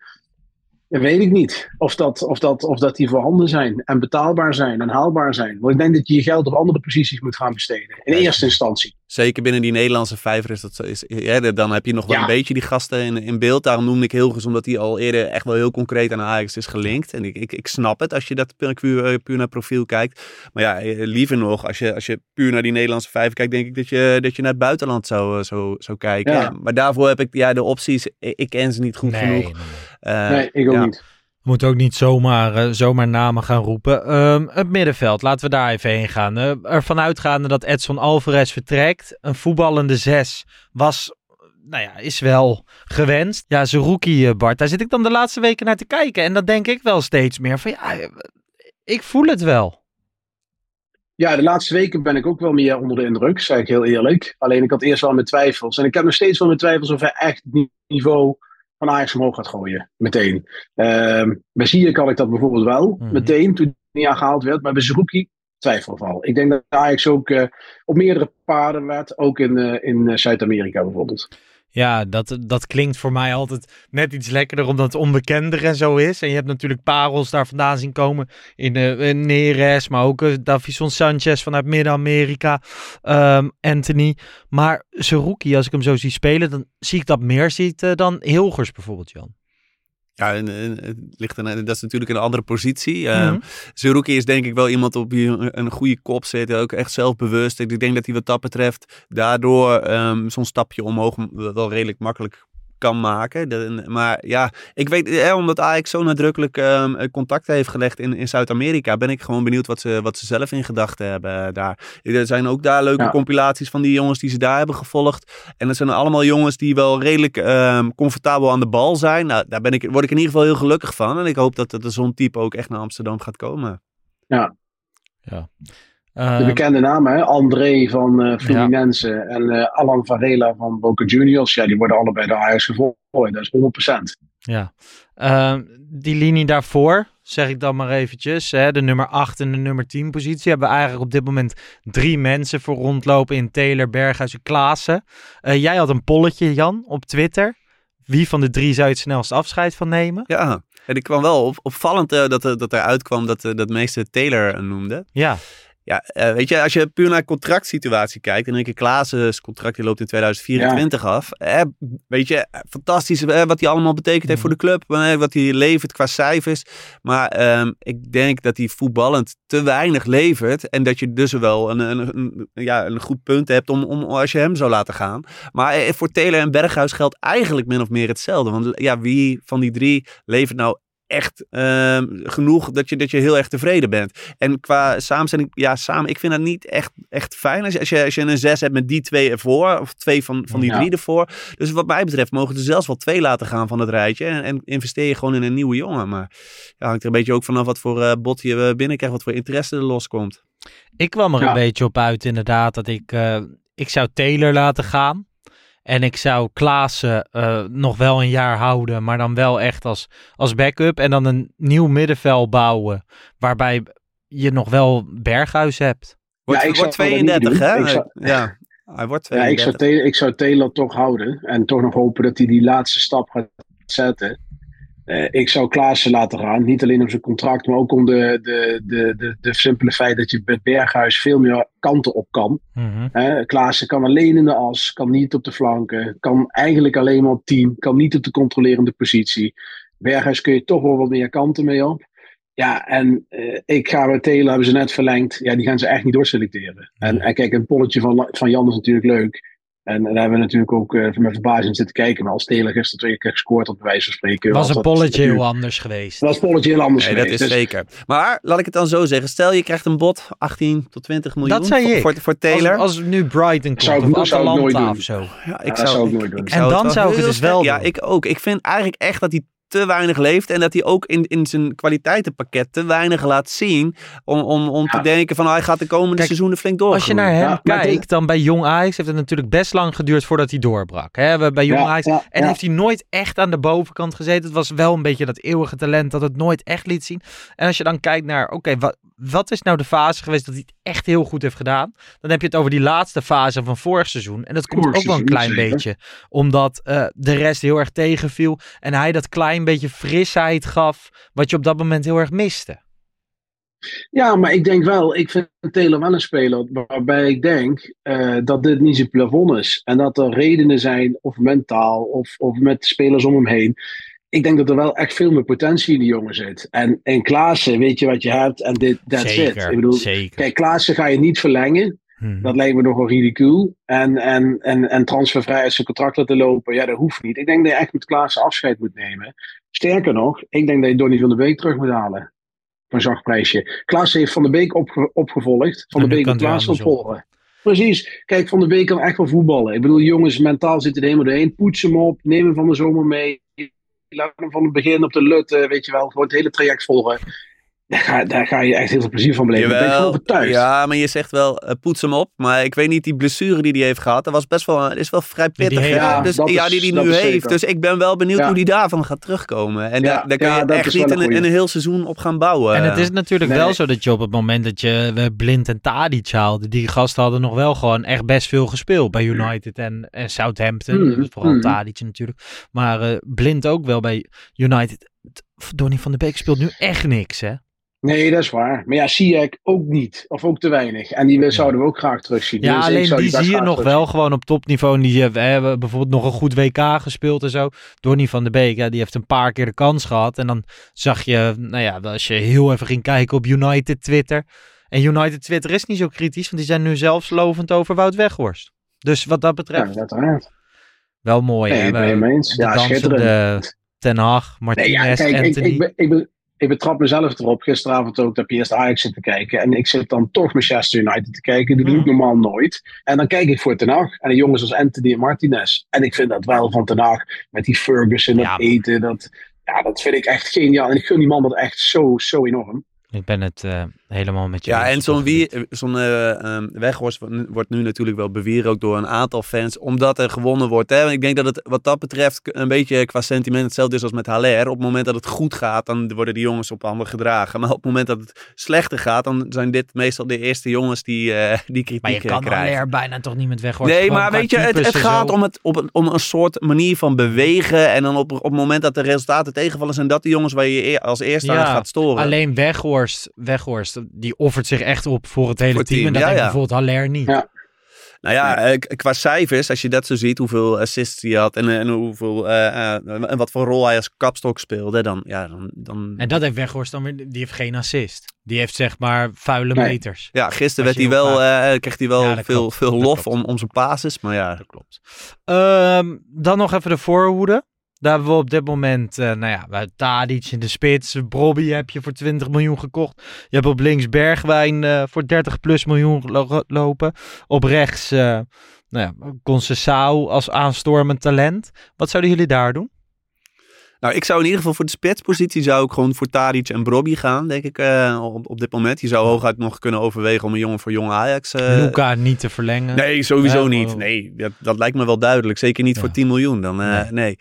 Dat weet ik niet. Of dat, of, dat, of dat die voorhanden zijn en betaalbaar zijn en haalbaar zijn. Want ik denk dat je je geld op andere posities moet gaan besteden. In eerste instantie. Zeker binnen die Nederlandse vijver is dat zo. Is, ja, dan heb je nog wel Ja. een beetje die gasten in, in beeld. Daarom noemde ik Hilgers, omdat hij al eerder echt wel heel concreet aan Ajax is gelinkt. En ik, ik, ik snap het als je dat puur, puur, puur naar profiel kijkt. Maar ja, eh, liever nog, als je, als je puur naar die Nederlandse vijver kijkt, denk ik dat je, dat je naar het buitenland zou, eh, zou, zou kijken. Ja. Maar daarvoor heb ik ja, de opties, ik, ik ken ze niet goed Nee, genoeg. nee, nee. Eh, nee, ik ook ja. niet. We moeten ook niet zomaar, eh, zomaar namen gaan roepen. Ehm, het middenveld, laten we daar even heen gaan. Uh, ervan uitgaande dat Edson Alvarez vertrekt. Een voetballende zes was, nou ja, is wel gewenst. Ja, zijn rookie Bart, daar zit ik dan de laatste weken naar te kijken. En dan denk ik wel steeds meer van, ja, ik voel het wel. Ja, de laatste weken ben ik ook wel meer onder de indruk, zeg ik heel eerlijk. Alleen ik had eerst wel mijn twijfels. En ik heb nog steeds wel mijn twijfels of hij echt het niveau van Ajax omhoog gaat gooien. Meteen. Uh, bij Ziyech had ik dat bijvoorbeeld wel. Mhm. Meteen, toen hij aangehaald werd. Maar bij Zerouki twijfelval. Ik denk dat Ajax ook eh, op meerdere paarden werd. Ook in, eh, in eh, Zuid-Amerika bijvoorbeeld. Ja, dat, dat klinkt voor mij altijd net iets lekkerder omdat het onbekender en zo is. En je hebt natuurlijk parels daar vandaan zien komen in, uh, Neres, maar ook uh, Davison Sanchez vanuit Midden-Amerika, um, Anthony. Maar Seruki, als ik hem zo zie spelen, dan zie ik dat meer ziet uh, dan Hilgers bijvoorbeeld, Jan. Ja, en, en, het ligt een, dat is natuurlijk een andere positie. Mm -hmm. Is denk ik wel iemand op wie een, een goede kop zit. Ook echt zelfbewust. Ik denk dat hij wat dat betreft daardoor um, zo'n stapje omhoog wel redelijk makkelijk kan maken. De, maar ja, ik weet, eh, omdat Ajax zo nadrukkelijk um, contact heeft gelegd in, in Zuid-Amerika, ben ik gewoon benieuwd wat ze, wat ze zelf in gedachten hebben daar. Er zijn ook daar leuke ja. compilaties van die jongens die ze daar hebben gevolgd. En dat zijn allemaal jongens die wel redelijk um, comfortabel aan de bal zijn. Nou, daar ben ik, word ik in ieder geval heel gelukkig van. En ik hoop dat, dat zo'n type ook echt naar Amsterdam gaat komen. Ja. Ja. De bekende namen, hè? André van uh, Fluminense ja. en uh, Alan Varela van Boca Juniors. Ja, die worden allebei door Ajax gevolgd. Dat is 100%. Ja. Ehm, die linie daarvoor, zeg ik dan maar eventjes. Hè? De nummer 8 en de nummer 10 positie. Hebben we eigenlijk op dit moment drie mensen voor rondlopen in Taylor, Berghuis en Klaassen. Eh, jij had een polletje, Jan, op Twitter. Wie van de drie zou je het snelst afscheid van nemen? Ja, en ik kwam wel op, opvallend uh, dat, dat er uitkwam dat, dat meeste Taylor noemde. Ja. Ja, uh, weet je, als je puur naar contractsituatie kijkt, en denk ik, Klaas's contract die loopt in 2024 ja. af. Eh, weet je, fantastisch eh, wat hij allemaal betekend heeft voor de club, eh, wat hij levert qua cijfers. Maar um, ik denk dat hij voetballend te weinig levert en dat je dus wel een, een, een, ja, een goed punt hebt om, om als je hem zou laten gaan. Maar eh, voor Taylor en Berghuis geldt eigenlijk min of meer hetzelfde. Want ja, wie van die drie levert nou echt uh, genoeg dat je, dat je heel erg tevreden bent. En qua samenstelling, ja, samen, ik vind dat niet echt, echt fijn. Als je, als, je, als je een zes hebt met die twee ervoor, of twee van, van die ja. drie ervoor. Dus wat mij betreft mogen er zelfs wel twee laten gaan van het rijtje. En, en investeer je gewoon in een nieuwe jongen. Maar ja, hangt er een beetje ook vanaf wat voor uh, bot je binnenkrijgt, wat voor interesse er loskomt. Ik kwam er ja. een beetje op uit inderdaad dat ik, uh, ik zou Taylor laten gaan. En ik zou Klaassen uh, nog wel een jaar houden, maar dan wel echt als, als backup. En dan een nieuw middenveld bouwen, waarbij je nog wel Berghuis hebt. Wordt, ja, wordt 32, hè? Zou, ja, hij wordt 32. Ja, ik zou, ik zou Taylor toch houden. En toch nog hopen dat hij die laatste stap gaat zetten. Uh, ik zou Klaassen laten gaan. Niet alleen om zijn contract, maar ook om de, de, de, de, de simpele feit dat je met Berghuis veel meer kanten op kan. Uh, Klaassen kan alleen in de as, kan niet op de flanken, kan eigenlijk alleen maar op 10, kan niet op de controlerende positie. Berghuis kun je toch wel wat meer kanten mee op. Ja, en uh, ik ga met Taylor, hebben ze net verlengd. Ja, die gaan ze echt niet doorselecteren. En, en kijk, een polletje van, van Jan is natuurlijk leuk. En daar hebben we natuurlijk ook uh, met verbazing zitten kijken. Maar als Taylor gisteren twee keer gescoord had, bij wijze van spreken. Was een polletje heel anders geweest. Was een polletje heel anders nee, geweest. Dat is dus... zeker. Maar laat ik het dan zo zeggen. Stel je krijgt een bod 18 tot 20 miljoen. Dat zei voor, ik. Voor, voor Taylor. Als, als nu Brighton komt zou, of Atalanta of zo. Ja, ik ja, zou, zou ik, ik nooit doen. Ik en dan zou ik het dus wel Ja, ik ook. Ik vind eigenlijk echt dat hij te weinig leeft en dat hij ook in, in zijn kwaliteitenpakket te weinig laat zien om, om, om ja. te denken van oh, hij gaat de komende Kijk, seizoenen flink door. Als je naar hem ja, kijkt, dan bij Jong Ajax heeft het natuurlijk best lang geduurd voordat hij doorbrak. Hè? Bij Jong Ja, Ajax. ja, en ja. heeft hij nooit echt aan de bovenkant gezeten. Het was wel een beetje dat eeuwige talent dat het nooit echt liet zien. En als je dan kijkt naar, oké, wat, wat is nou de fase geweest dat hij het echt heel goed heeft gedaan? Dan heb je het over die laatste fase van vorig seizoen. En dat komt Vorig ook wel een klein zeker. beetje. Omdat eh, de rest heel erg tegenviel. En hij dat klein beetje frisheid gaf. Wat je op dat moment heel erg miste. Ja, maar ik denk wel, ik vind Taylor wel een speler waarbij ik denk uh, dat dit niet zijn plafond is. En dat er redenen zijn, of mentaal, of, of met spelers om hem heen. Ik denk dat er wel echt veel meer potentie in die jongen zit. En in Klaassen weet je wat je hebt en dit that's Zeker, it. Ik bedoel, zeker. kijk, Klaassen ga je niet verlengen. Hmm. Dat lijkt me nogal ridicule. En, en, en, en transfervrij uit zijn contract laten lopen, ja, dat hoeft niet. Ik denk dat je echt met Klaassen afscheid moet nemen. Sterker nog, ik denk dat je Donny van der Beek terug moet halen. Voor een zacht prijsje. Klaassen heeft Van der Beek opge- opgevolgd. Van En der nu Beek moet Klaassen opvolgen. Precies. Kijk, Van der Beek kan echt wel voetballen. Ik bedoel, jongens, mentaal zitten er helemaal doorheen. Poets hem op, neem hem van de zomer mee. Laat hem van het begin op de lut, eh, weet je wel, gewoon het hele traject volgen. Daar ga, daar ga je echt heel veel plezier van beleven. Daar ben ik van overtuigd. ja, maar je zegt wel, eh, poets hem op. Maar ik weet niet, die blessure die hij heeft gehad, dat was best wel, dat is wel vrij pittig. die hè? heeft- Ja, dus, ja, is- die hij nu heeft. zeker. Dus ik ben wel benieuwd Ja. hoe die daarvan gaat terugkomen. En Ja, daar, ja, je dat echt niet een in een heel seizoen op gaan bouwen. En het is natuurlijk Nee. wel zo dat je op het moment dat je eh, Blind en Tadic haalde, die gasten hadden nog wel gewoon echt best veel gespeeld bij United en, en Southampton. Mhm, Vooral. Tadic natuurlijk. Maar eh, Blind ook wel bij United. Donny van de Beek speelt nu echt niks, hè? Nee, dat is waar. Maar ja, Ziyech ook niet. Of ook te weinig. En die zouden we ook graag terugzien. Ja, Dus ik alleen die zie je nog wel gewoon op topniveau. En die hebben, hebben bijvoorbeeld nog een goed WK gespeeld en zo. Donny van de Beek, ja, die heeft een paar keer de kans gehad. En dan zag je, nou ja, als je heel even ging kijken op United Twitter. En United Twitter is niet zo kritisch, want die zijn nu zelfs lovend over Wout Weghorst. Dus wat dat Ja, betreft, uiteraard. wel mooi. Nee, hè? ik mee eens. De Ja, dansende. Ten Hag, Nee, Martinez, ja, kijk, ik, Anthony. ik, ben- ik, ben- ik betrap mezelf erop. Gisteravond ook dat eerst Ajax zit te kijken. En ik zit dan toch Manchester United te kijken. Dat doe ik Mhm. normaal nooit. En dan kijk ik voor Ten Hag. En de jongens als Anthony en Martinez. En ik vind dat wel van Ten Hag. Met die Ferguson, dat Ja. eten. Dat, ja, dat vind ik echt geniaal. En ik gun die man dat echt zo, zo enorm. Ik ben het eh, helemaal met je Ja, en zo'n wie- gebied. zo'n eh, ehm, Weghorst wordt nu- natuurlijk wel beweren ook door een aantal fans, omdat er gewonnen wordt. Hè? Ik denk dat het wat dat betreft een beetje qua sentiment hetzelfde is als met Haller. Op het moment dat het goed gaat, dan worden die jongens op handen gedragen. Maar op het moment dat het slechter gaat, dan zijn dit meestal de eerste jongens die, eh die kritiek Maar je eh, kan krijgen. er bijna toch niet met Weghorst. Nee, maar weet je, het, het gaat zo. om, het, op een, om een soort manier van bewegen. En dan op, op het moment dat de resultaten tegenvallen, zijn dat de jongens waar je je als eerste aan gaat storen. Alleen Weghorst, Weghorst, die offert zich echt op voor het hele Voor het team. En dat ja, bijvoorbeeld Haller niet. Ja. Nou ja, eh, qua cijfers, als je dat zo ziet, hoeveel assists hij had en, eh, en, hoeveel, eh, en wat voor rol hij als kapstok speelde, dan, ja, dan, dan... En dat heeft Weghorst dan weer, die heeft geen assist. Die heeft zeg maar vuile Nee. meters. ja, gisteren werd hij wel, eh, kreeg hij wel Ja, veel, klopt. veel lof om, om zijn basis, maar ja. Dat klopt. Ehm, dan nog even de voorhoede. Daar hebben we op dit moment, eh, nou ja, Tadic in de spits. Brobby heb je voor 20 miljoen gekocht. Je hebt op links Bergwijn eh, voor 30 plus miljoen lo- lopen. Op rechts, eh nou ja, Concessao als aanstormend talent. Wat zouden jullie daar doen? Nou, ik zou in ieder geval voor de spitspositie zou ik gewoon voor Tadic en Brobby gaan, denk ik, eh, op, op dit moment. Je zou hooguit nog kunnen overwegen om een jongen voor jonge Ajax... eh, Luca niet te verlengen. Nee, sowieso Eh, niet. oh. Nee, dat, dat lijkt me wel duidelijk. Zeker niet Ja. voor 10 miljoen. Dan, eh, nee.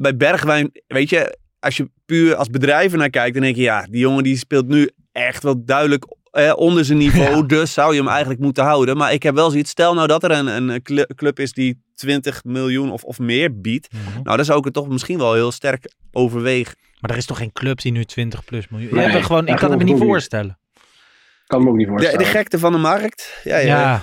Bij Bergwijn, weet je, als je puur als bedrijven naar kijkt, dan denk je, ja, die jongen die speelt nu echt wel duidelijk eh, onder zijn niveau. Ja. Dus zou je hem eigenlijk moeten houden. Maar ik heb wel zoiets, stel nou dat er een, een cl- club is die 20 miljoen of, of meer biedt. Mhm. Nou, dan zou ik het toch misschien wel heel sterk overwegen. Maar er is toch geen club die nu 20 plus miljoen... Nee, we gewoon, ik kan het me niet voorstellen. Kan me ook niet De, voorstellen. de gekte van de markt. Ja, Ja. ja.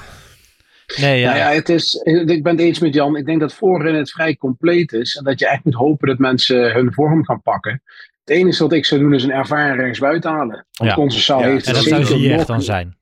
Nee, ja. Nou ja, het is, ik ben het eens met Jan. Ik denk dat voorin het vrij compleet is. En dat je echt moet hopen dat mensen hun vorm gaan pakken. Het enige wat ik zou doen is een ervaren rechtsbuiten halen. Want Ja. Ja, heeft en het dat zou Ziyech dan zijn.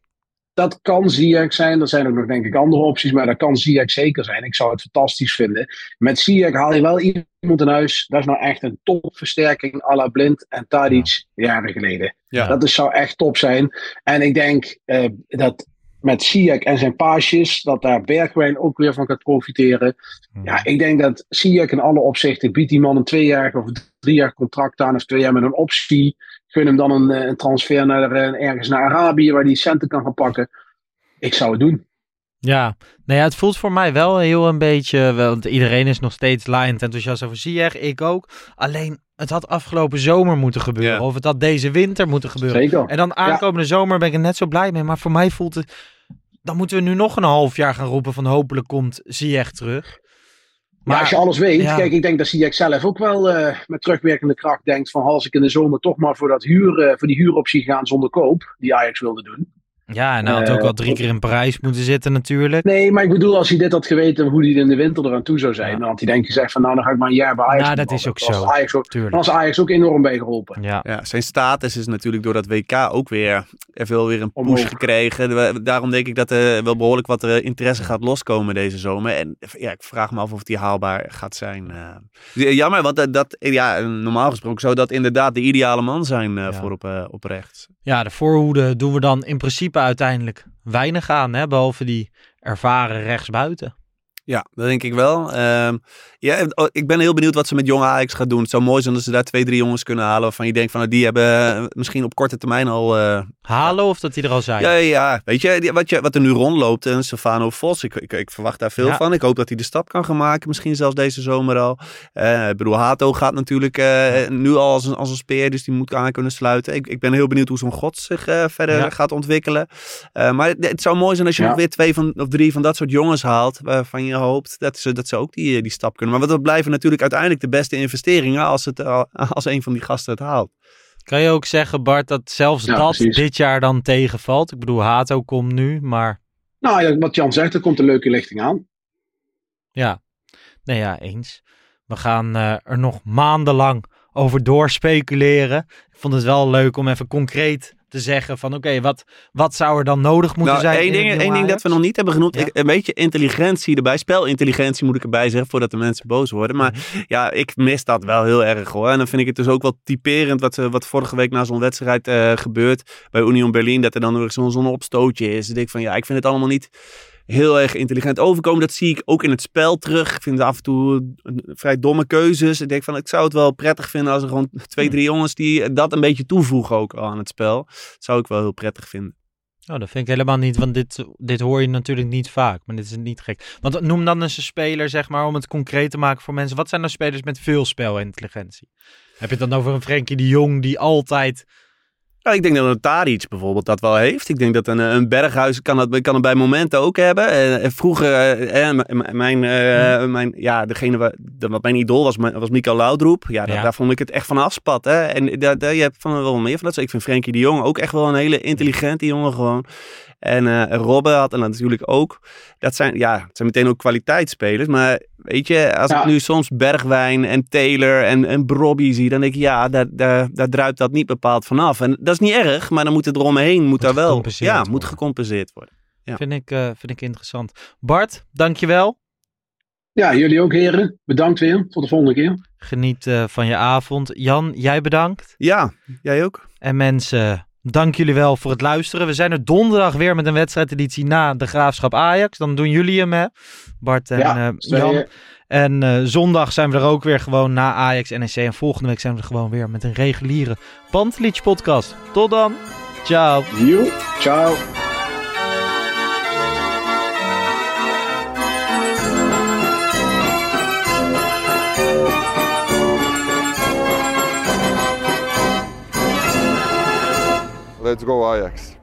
Dat kan Ziyech zijn. Er zijn ook nog denk ik andere opties. Maar dat kan Ziyech zeker zijn. Ik zou het fantastisch vinden. Met Ziyech haal je wel iemand in huis. Dat is nou echt een topversterking. à la Blind en Tadic jaren geleden. Ja. Dat is, zou echt top zijn. En ik denk eh, dat met Ziyech en zijn paasjes, dat daar Bergwijn ook weer van gaat profiteren. Ja, ik denk dat Ziyech in alle opzichten biedt die man een tweejarig of drie jaar contract aan, of twee jaar met een optie. Gun hem dan een, eh, een transfer naar, eh, ergens naar Arabië, waar hij centen kan gaan pakken. Ik zou het doen. Ja, nou ja, het voelt voor mij wel heel een beetje, want iedereen is nog steeds laaiend enthousiast over Ziyech, ik ook. Alleen, het had afgelopen zomer moeten gebeuren, Ja. of het had deze winter moeten gebeuren. Zeker. En dan aankomende zomer ben ik er net zo blij mee, maar voor mij voelt het, dan moeten we nu nog een half jaar gaan roepen van hopelijk komt Ziyech terug. Maar als je alles weet, ja. kijk, ik denk dat Ziyech zelf ook wel eh, met terugwerkende kracht denkt van als ik in de zomer toch maar voor, dat huur, eh, voor die huuroptie gaan zonder koop, die Ajax wilde doen. Ja, en hij had ook Eh, al drie keer in Parijs moeten zitten natuurlijk. Nee, maar ik bedoel, als hij dit had geweten hoe hij in de winter eraan toe zou zijn, dan had hij denk ik gezegd van nou, dan ga ik maar een jaar bij Ajax. Nou, dat is ook Dan zo. Ajax ook, Tuurlijk. dan was Ajax ook enorm bij geholpen. Ja. Ja, zijn status is natuurlijk door dat WK ook weer, heeft wel weer een push Omhoog. gekregen. Daarom denk ik dat er wel behoorlijk wat eh, interesse gaat loskomen deze zomer. En ja, ik vraag me af of die haalbaar gaat zijn. eh. Jammer, want dat, ja, normaal gesproken zou dat inderdaad de ideale man zijn eh, voor op, eh, op rechts. Ja, de voorhoede doen we dan in principe uiteindelijk weinig aan, hè, behalve die ervaren rechtsbuiten. Ja, dat denk ik wel. Ehm, ja, oh, ik ben heel benieuwd wat ze met jonge Ajax gaat doen. Het zou mooi zijn als ze daar twee, drie jongens kunnen halen waarvan je denkt van nou, die hebben eh, misschien op korte termijn al eh, Halen of dat die er al zijn? Ja, ja, weet je, wat, je, wat er nu rondloopt, en Stefano Vos, ik, ik, ik verwacht daar veel Ja. van. Ik hoop dat hij de stap kan gaan maken, misschien zelfs deze zomer al. Eh ik bedoel, Hato gaat natuurlijk eh, nu al als een, als een speer, dus die moet aan kunnen sluiten. Ik, ik ben heel benieuwd hoe zo'n God zich eh, verder Ja. gaat ontwikkelen. Eh, maar het, het zou mooi zijn als je Ja. nog weer twee van, of drie van dat soort jongens haalt, waarvan je hoopt dat ze, dat ze ook die, eh, die stap kunnen. Maar dat blijven natuurlijk uiteindelijk de beste investeringen als, het, al- als een van die gasten het haalt. Kan je ook zeggen, Bart, dat zelfs Ja, dat precies. dit jaar dan tegenvalt? Ik bedoel, Hato komt nu, maar Nou, ja, wat Jan zegt, er komt een leuke lichting aan. ja. Nee, ja, eens. We gaan eh, er nog maandenlang over doorspeculeren. Ik vond het wel leuk om even concreet te zeggen van oké, wat, wat zou er dan nodig moeten nou, zijn? één in ding, één ding dat we nog niet hebben genoemd. Ja. Ik- een beetje intelligentie erbij. Spelintelligentie moet ik erbij zeggen, voordat de mensen boos worden. Maar Mhm. ja, ik mis dat wel heel erg hoor. En dan vind ik het dus ook wel typerend wat, eh, wat vorige week na zo'n wedstrijd eh, gebeurt bij Union Berlin. Dat er dan weer zo'n zo'n opstootje is. Denk ik van ja, ik vind het allemaal niet heel erg intelligent overkomen. Dat zie ik ook in het spel terug. Ik vind af en toe vrij domme keuzes. Ik denk van, ik zou het wel prettig vinden als er gewoon twee, drie jongens die dat een beetje toevoegen ook aan het spel. Zou ik wel heel prettig vinden. Oh, dat vind ik helemaal niet, want dit, dit hoor je natuurlijk niet vaak, maar dit is niet gek. Want noem dan eens een speler, zeg maar, om het concreet te maken voor mensen. Wat zijn nou spelers met veel spelintelligentie? Heb je het dan over een Frenkie de Jong die altijd... Nou, ik denk dat een Tadic bijvoorbeeld dat wel heeft. Ik denk dat een, een Berghuis kan, dat, kan het bij momenten ook hebben. En, en vroeger, eh, eh, m- m- mijn, eh, mijn, ja, degene wa- de- wat mijn idool was, was Mikael Laudroep. Ja, da- Ja. daar vond ik het echt van afspat. Hè? En daar, daar, je hebt van wel meer van dat. Ik vind Frenkie de Jong ook echt wel een hele intelligente jongen gewoon. En eh Robben had en natuurlijk ook. Dat zijn, ja, het zijn meteen ook kwaliteitsspelers. Maar weet je, als Ja. ik nu soms Bergwijn en Taylor en, en Brobby zie, dan denk ik, ja, daar, daar, daar druipt dat niet bepaald vanaf. En dat is niet erg, maar dan moet het eromheen, moet, daar wel, ja, worden. moet gecompenseerd worden. Ja. Vind, ik, eh, vind ik interessant. Bart, dankjewel. Ja, jullie ook heren. Bedankt weer. Tot de volgende keer. Geniet eh, van je avond. Jan, jij bedankt. Ja, jij ook. En mensen, dank jullie wel voor het luisteren. We zijn er donderdag weer met een wedstrijdeditie na de Graafschap Ajax. Dan doen jullie hem, hè? Bart en Ja, eh, Jan. En eh, zondag zijn we er ook weer gewoon na Ajax NEC. En volgende week zijn we er gewoon weer met een reguliere Pantelich podcast. Tot dan. Ciao. Yo, ciao. Let's go Ajax.